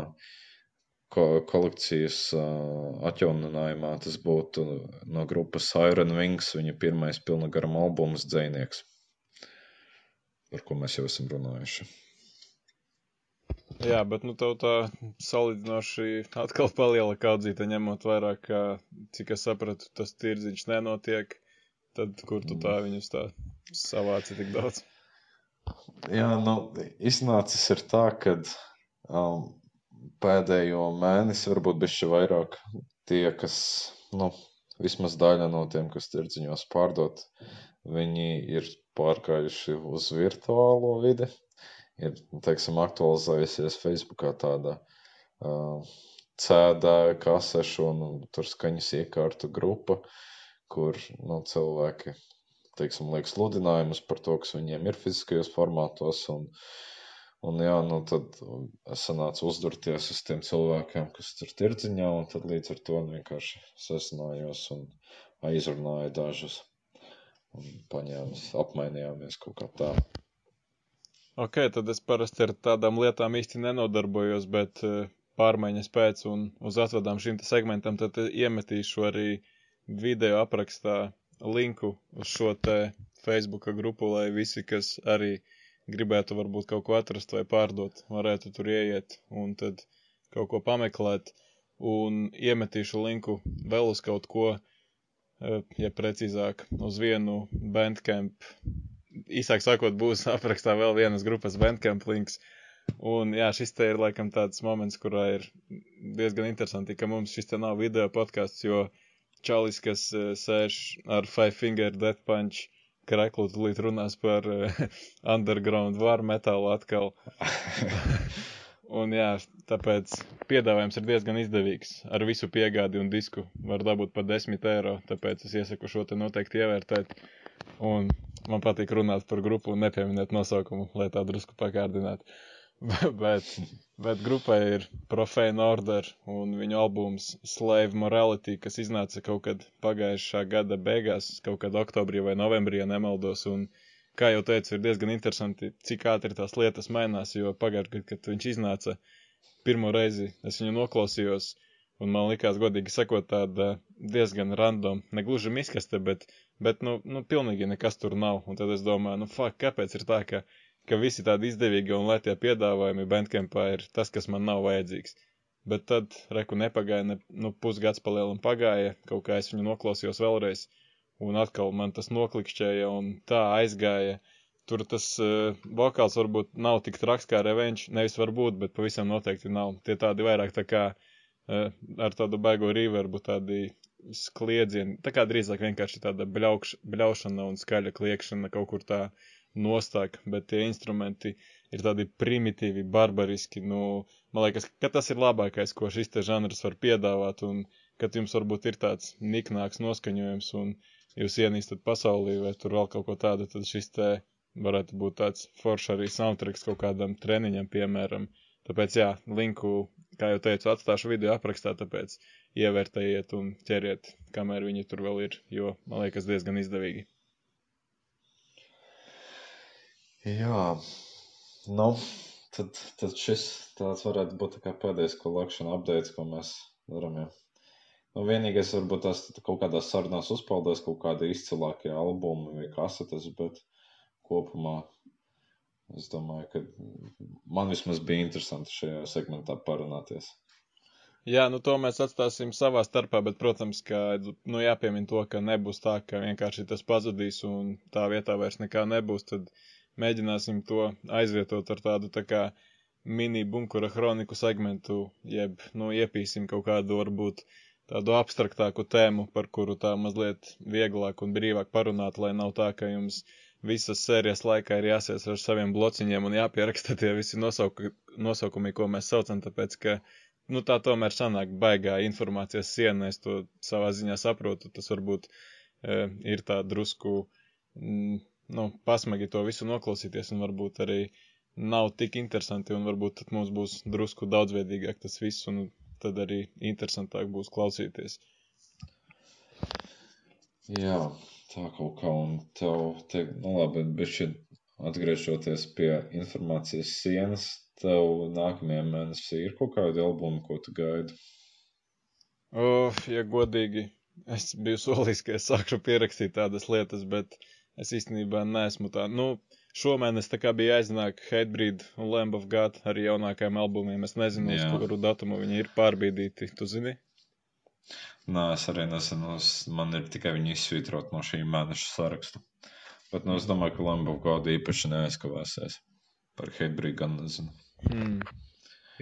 ko, kolekcijas uh, atjauninājumā tas būtu no grupas Iron Wings, viņa pirmais pilnagaram albums Dzēnieks, par ko mēs jau esam runājuši. Jā, bet nu tev tā salīdzinoši atkal paliela kaudzīte, ņemot vairāk, ka, cik es sapratu, tas tirdziņš nenotiek, tad kur tu tā viņus tā savāci tik daudz? Jā, nu, iznācis ir tā, ka um, pēdējo mēnesi, varbūt bišķi vairāk tie, kas, nu, vismaz daļa no tiem, kas tirdziņos pārdot, viņi ir pārgājuši uz virtuālo vidi. Ir, teiksim, aktualizējusies Facebookā tāda uh, cēdāja kasešu un tur skaņas iekārtu grupa, kur, nu, cilvēki, teiksim, liek sludinājumus par to, kas viņiem ir fiziskajos formātos un Un jā, nu tad es sanācu uzdurties uz tiem cilvēkiem, kas tur tirdziņā, un tad līdz ar to vienkārši sasinājos un aizrunāju dažus. Un paņēmus, apmainījāmies kaut kā tā. Ok, tad es parasti ar tādām lietām īsti nenodarbojos, bet eh, pārmaiņas pēc un uz atvedām šim segmentam, tad iemetīšu arī video aprakstā linku uz šo te Facebook grupu, lai visi, kas arī gribētu varbūt kaut ko atrast vai pārdot, varētu tur ieiet un tad kaut ko pameklēt. Un iemetīšu linku vēl uz kaut ko, eh, ja precīzāk, uz vienu Bandcamp. Īsāk sakot, būs aprakstā vēl vienas grupas Bandcamp links. Un jā, šis te ir laikam tāds moments, kurā ir diezgan interesanti, ka mums šis te nav video podkāsts, jo čalis, kas uh, sēž ar Five Finger Death Punch kreklu, tūlīt runās par uh, underground varu metālu atkal. un jā, tāpēc piedāvājums ir diezgan izdevīgs. Ar visu piegādi un disku var dabūt par 10 eiro, tāpēc es iesaku šo te noteikti ievērtēt. Un man patīk runāt par grupu un nepieminēt nosaukumu, lai tā drusku pakārdinātu. bet, bet grupai ir Profane Order un viņu albums Slave Morality, kas iznāca kaut kad pagājušā gada beigās, kaut kad oktobrī vai novembrī, ja nemaldos. Un, kā jau teicu, ir diezgan interesanti, cik ātri tās lietas mainās, jo pagājušajā gadā, kad viņš iznāca pirmo reizi, es viņu noklausījos, un man likās, godīgi sakot, tāda diezgan random, ne gluži miskaste, bet, bet nu, nu, pilnīgi nekas tur nav. Un tad es domāju, nu, fuck, kāpēc ir tā, ka ka visi tādi izdevīgi un lētie piedāvājumi Bandcampā ir tas, kas man nav vajadzīgs. Bet tad, reku, nepagāja, ne, nu, pusgads palielam pagāja, kaut kā es viņu noklausījos vēlreiz, un atkal man tas noklikšķēja un tā aizgāja. Tur tas uh, vokāls varbūt nav tik traks kā Revenge, nevis varbūt, bet pavisam noteikti nav. Tie tādi vairāk tā kā uh, ar tādu baigo reverbu, tādi kliedzieni, tā kā drīzāk vienkārši tāda bļaukš, bļaušana un skaļa kliekšana kaut kur tā nostāk, bet tie instrumenti ir tādi primitīvi, barbariski. Nu, man liekas, ka tas ir labākais, ko šis te žanrs var piedāvāt, un kad jums varbūt ir tāds niknāks noskaņojums, un jūs ienīstat pasaulī, vai tur vēl kaut ko tādu, tad šis te varētu būt tāds foršs arī soundtracks kaut kādam treniņam, piemēram. Tāpēc, jā, linku, kā jau teicu, atstāšu video aprakstā, tāpēc ievērtējiet un ķeriet, kamēr viņi tur vēl ir, jo, man liekas, diezgan izdevīgi. Jā, nu, tad, tad šis tāds varētu būt tā pēdējais collection updates, ko mēs darām. Jā. Nu, vienīgais, varbūt tās kaut kādās sarunās uzpaldās kaut kādi izcilākie albumi vai kasetes, bet kopumā es domāju, ka man vismaz bija interesanti šajā segmentā parunāties. Jā, nu to mēs atstāsim savā starpā, bet, protams, ka nu, jāpiemina to, ka nebūs tā, ka vienkārši tas pazudīs un tā vietā vairs nekā nebūs. Tad mēģināsim to aizvietot ar tādu tā kā mini bunkura kroniku segmentu, jeb, nu, iepīsim kaut kādu varbūt tādu abstraktāku tēmu, par kuru tā mazliet vieglāk un brīvāk parunāt, lai nav tā, ka jums visas sērijas laikā ir jāsies ar saviem blociņiem un jāpieraksta tie visi nosauku, nosaukumi, ko mēs saucam, tāpēc, ka, nu, tā tomēr sanāk baigā informācijas siena, es to savā ziņā saprotu, tas varbūt e, ir tā drusku, mm, nu, pasmagi to visu noklausīties, un varbūt arī nav tik interesanti, un varbūt tad mums būs drusku daudzveidīgāk tas viss, un tad arī interesantāk būs klausīties. Jā, tā kaut kā, un tev, te, nu labi, bet šeit atgriežoties pie informācijas sienas, tev nākamajā mēnesī ir kaut kādi albumi, ko tu gaidi? Oh, ja godīgi, es biju solījis, ka es sākšu pierakstīt tādas lietas, bet Es īstenībā neesmu tā. Nu, šomēnes tā kā bija aiznāk Hatebreed un Lamb of God arī jaunākajiem albumiem. Es nezinu, Jā. uz kuru datumu viņi ir pārbīdīti. Tu zini? Nē, es arī nezinu. Man ir tikai viņi izsvītrot no šī mēneša saraksta. Bet nu, es domāju, ka Lamb of God īpaši neaizkavēsies. Par Hatebreed gan nezinu. Hmm.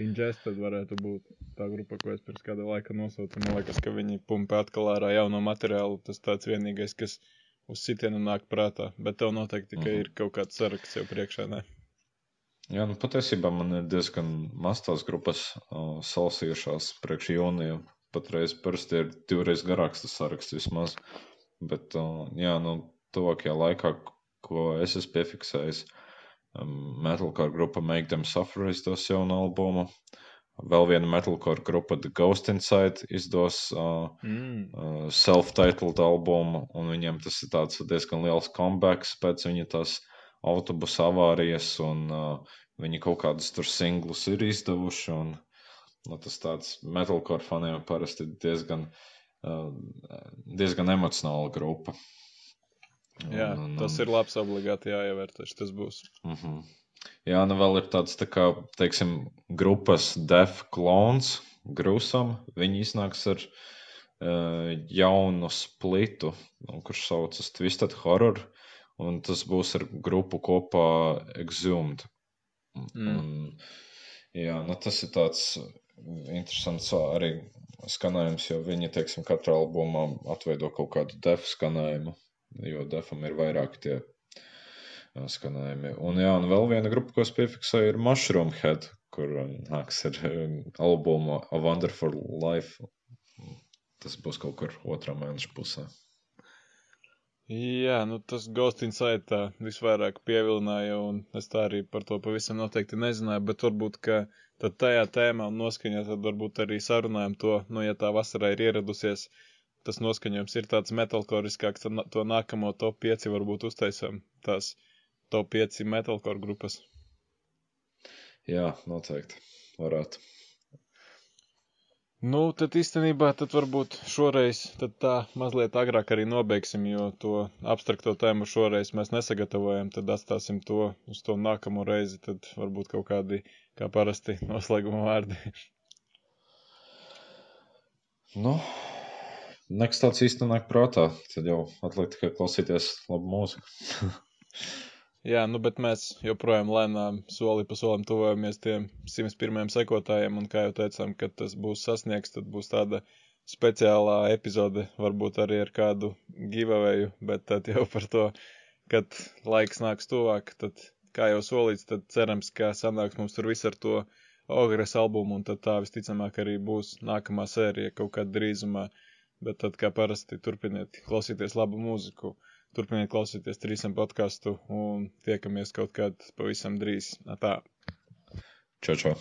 Ingest tad varētu būt tā grupa, ko es pirms kāda laika nosaucu. Man liekas, ka viņi pumpē atkal ārā jauno materiālu. Tas tāds vienīgais, kas uz sitienu nāk prātā, bet tev noteikti tikai mm -hmm. ir kaut kāds saraksts jau priekšā. Ne? Jā, nu patiesībā man ir diezgan maz tās grupas uh, salasījušās priekš jūnija. Patreiz parasti ir divreiz garāks tas saraksts vismaz. Bet, uh, jā, nu, tuvākajā laikā, ko es esmu piefiksējis, um, metalcore grupa Make Them Suffer izdos jaunu albumu. Uh, Vēl viena metalcore grupa, The Ghost Inside, izdos uh, mm. uh, self-titled albumu, un viņiem tas ir tāds diezgan liels comebacks pēc viņa tās autobusa avārijas, un uh, viņi kaut kādus tur singlus ir izdevuši, un nu, tas tāds metalcore faniem parasti diezgan, uh, diezgan emocionāla grupa. Jā, un, un, tas ir labs, obligāti jāievērtē, tas būs. Uh -huh. Jā, nu vēl ir tāds, tā kā, teiksim, grupas Def Clones, Grusam. Viņi iznāks ar uh, jaunu splitu, nu, kurš saucas Twisted Horror, un tas būs ar grupu kopā Exhumed. Mm. Un, jā, nu tas ir tāds interesants arī skanējums, jo viņi, teiksim, katrā albumā atveido kaut kādu defu skanējumu, jo defam ir vairāk tie skanējumi. Un, jā, un vēl viena grupa, ko es piefiksēju, ir Mushroom Head, kur nāks ar albumu A Wonderful Life. Tas būs kaut kur otrā mēneša pusē. Jā, nu tas Ghost Inside tā visvairāk pievilināja, un es tā arī par to pavisam noteikti nezināju, bet varbūt, ka tad tajā tēmā un noskaņā tad varbūt arī sarunājam to, nu, ja tā vasarā ir ieradusies, tas noskaņojums ir tāds metalkoriskāks, tad to nākamo top 5 varbūt uztaisam tās top 5 metalcore grupas. Jā, noteikti varētu. Nu, tad īstenībā tad varbūt šoreiz tad tā mazliet agrāk arī nobeigsim, jo to abstrakto tēmu šoreiz mēs nesagatavojam, tad atstāsim to uz to nākamo reizi, tad varbūt kaut kādi, kā parasti, noslēguma vārdi. Nu, nekas tāds īsti nāk prātā, tad jau atliek tikai klausīties labu mūziku. Jā, nu, bet mēs joprojām lēnām soli pa solim tuvojamies tiem 101 sekotājiem, un kā jau teicām, kad tas būs sasniegts, tad būs tāda speciālā epizode, varbūt arī ar kādu giveawayu, bet tad jau par to, kad laiks nāks tuvāk, tad, kā jau solīts, tad cerams, ka sanāks mums tur viss ar to Ogres albumu, un tad tā visticamāk arī būs nākamā sērija kaut kādā drīzumā, bet tad, kā parasti, turpiniet klausīties labu mūziku. Turpiniet klausīties trīsam podkāstu un tiekamies kaut kad pavisam drīz. Tā. Čau, čau.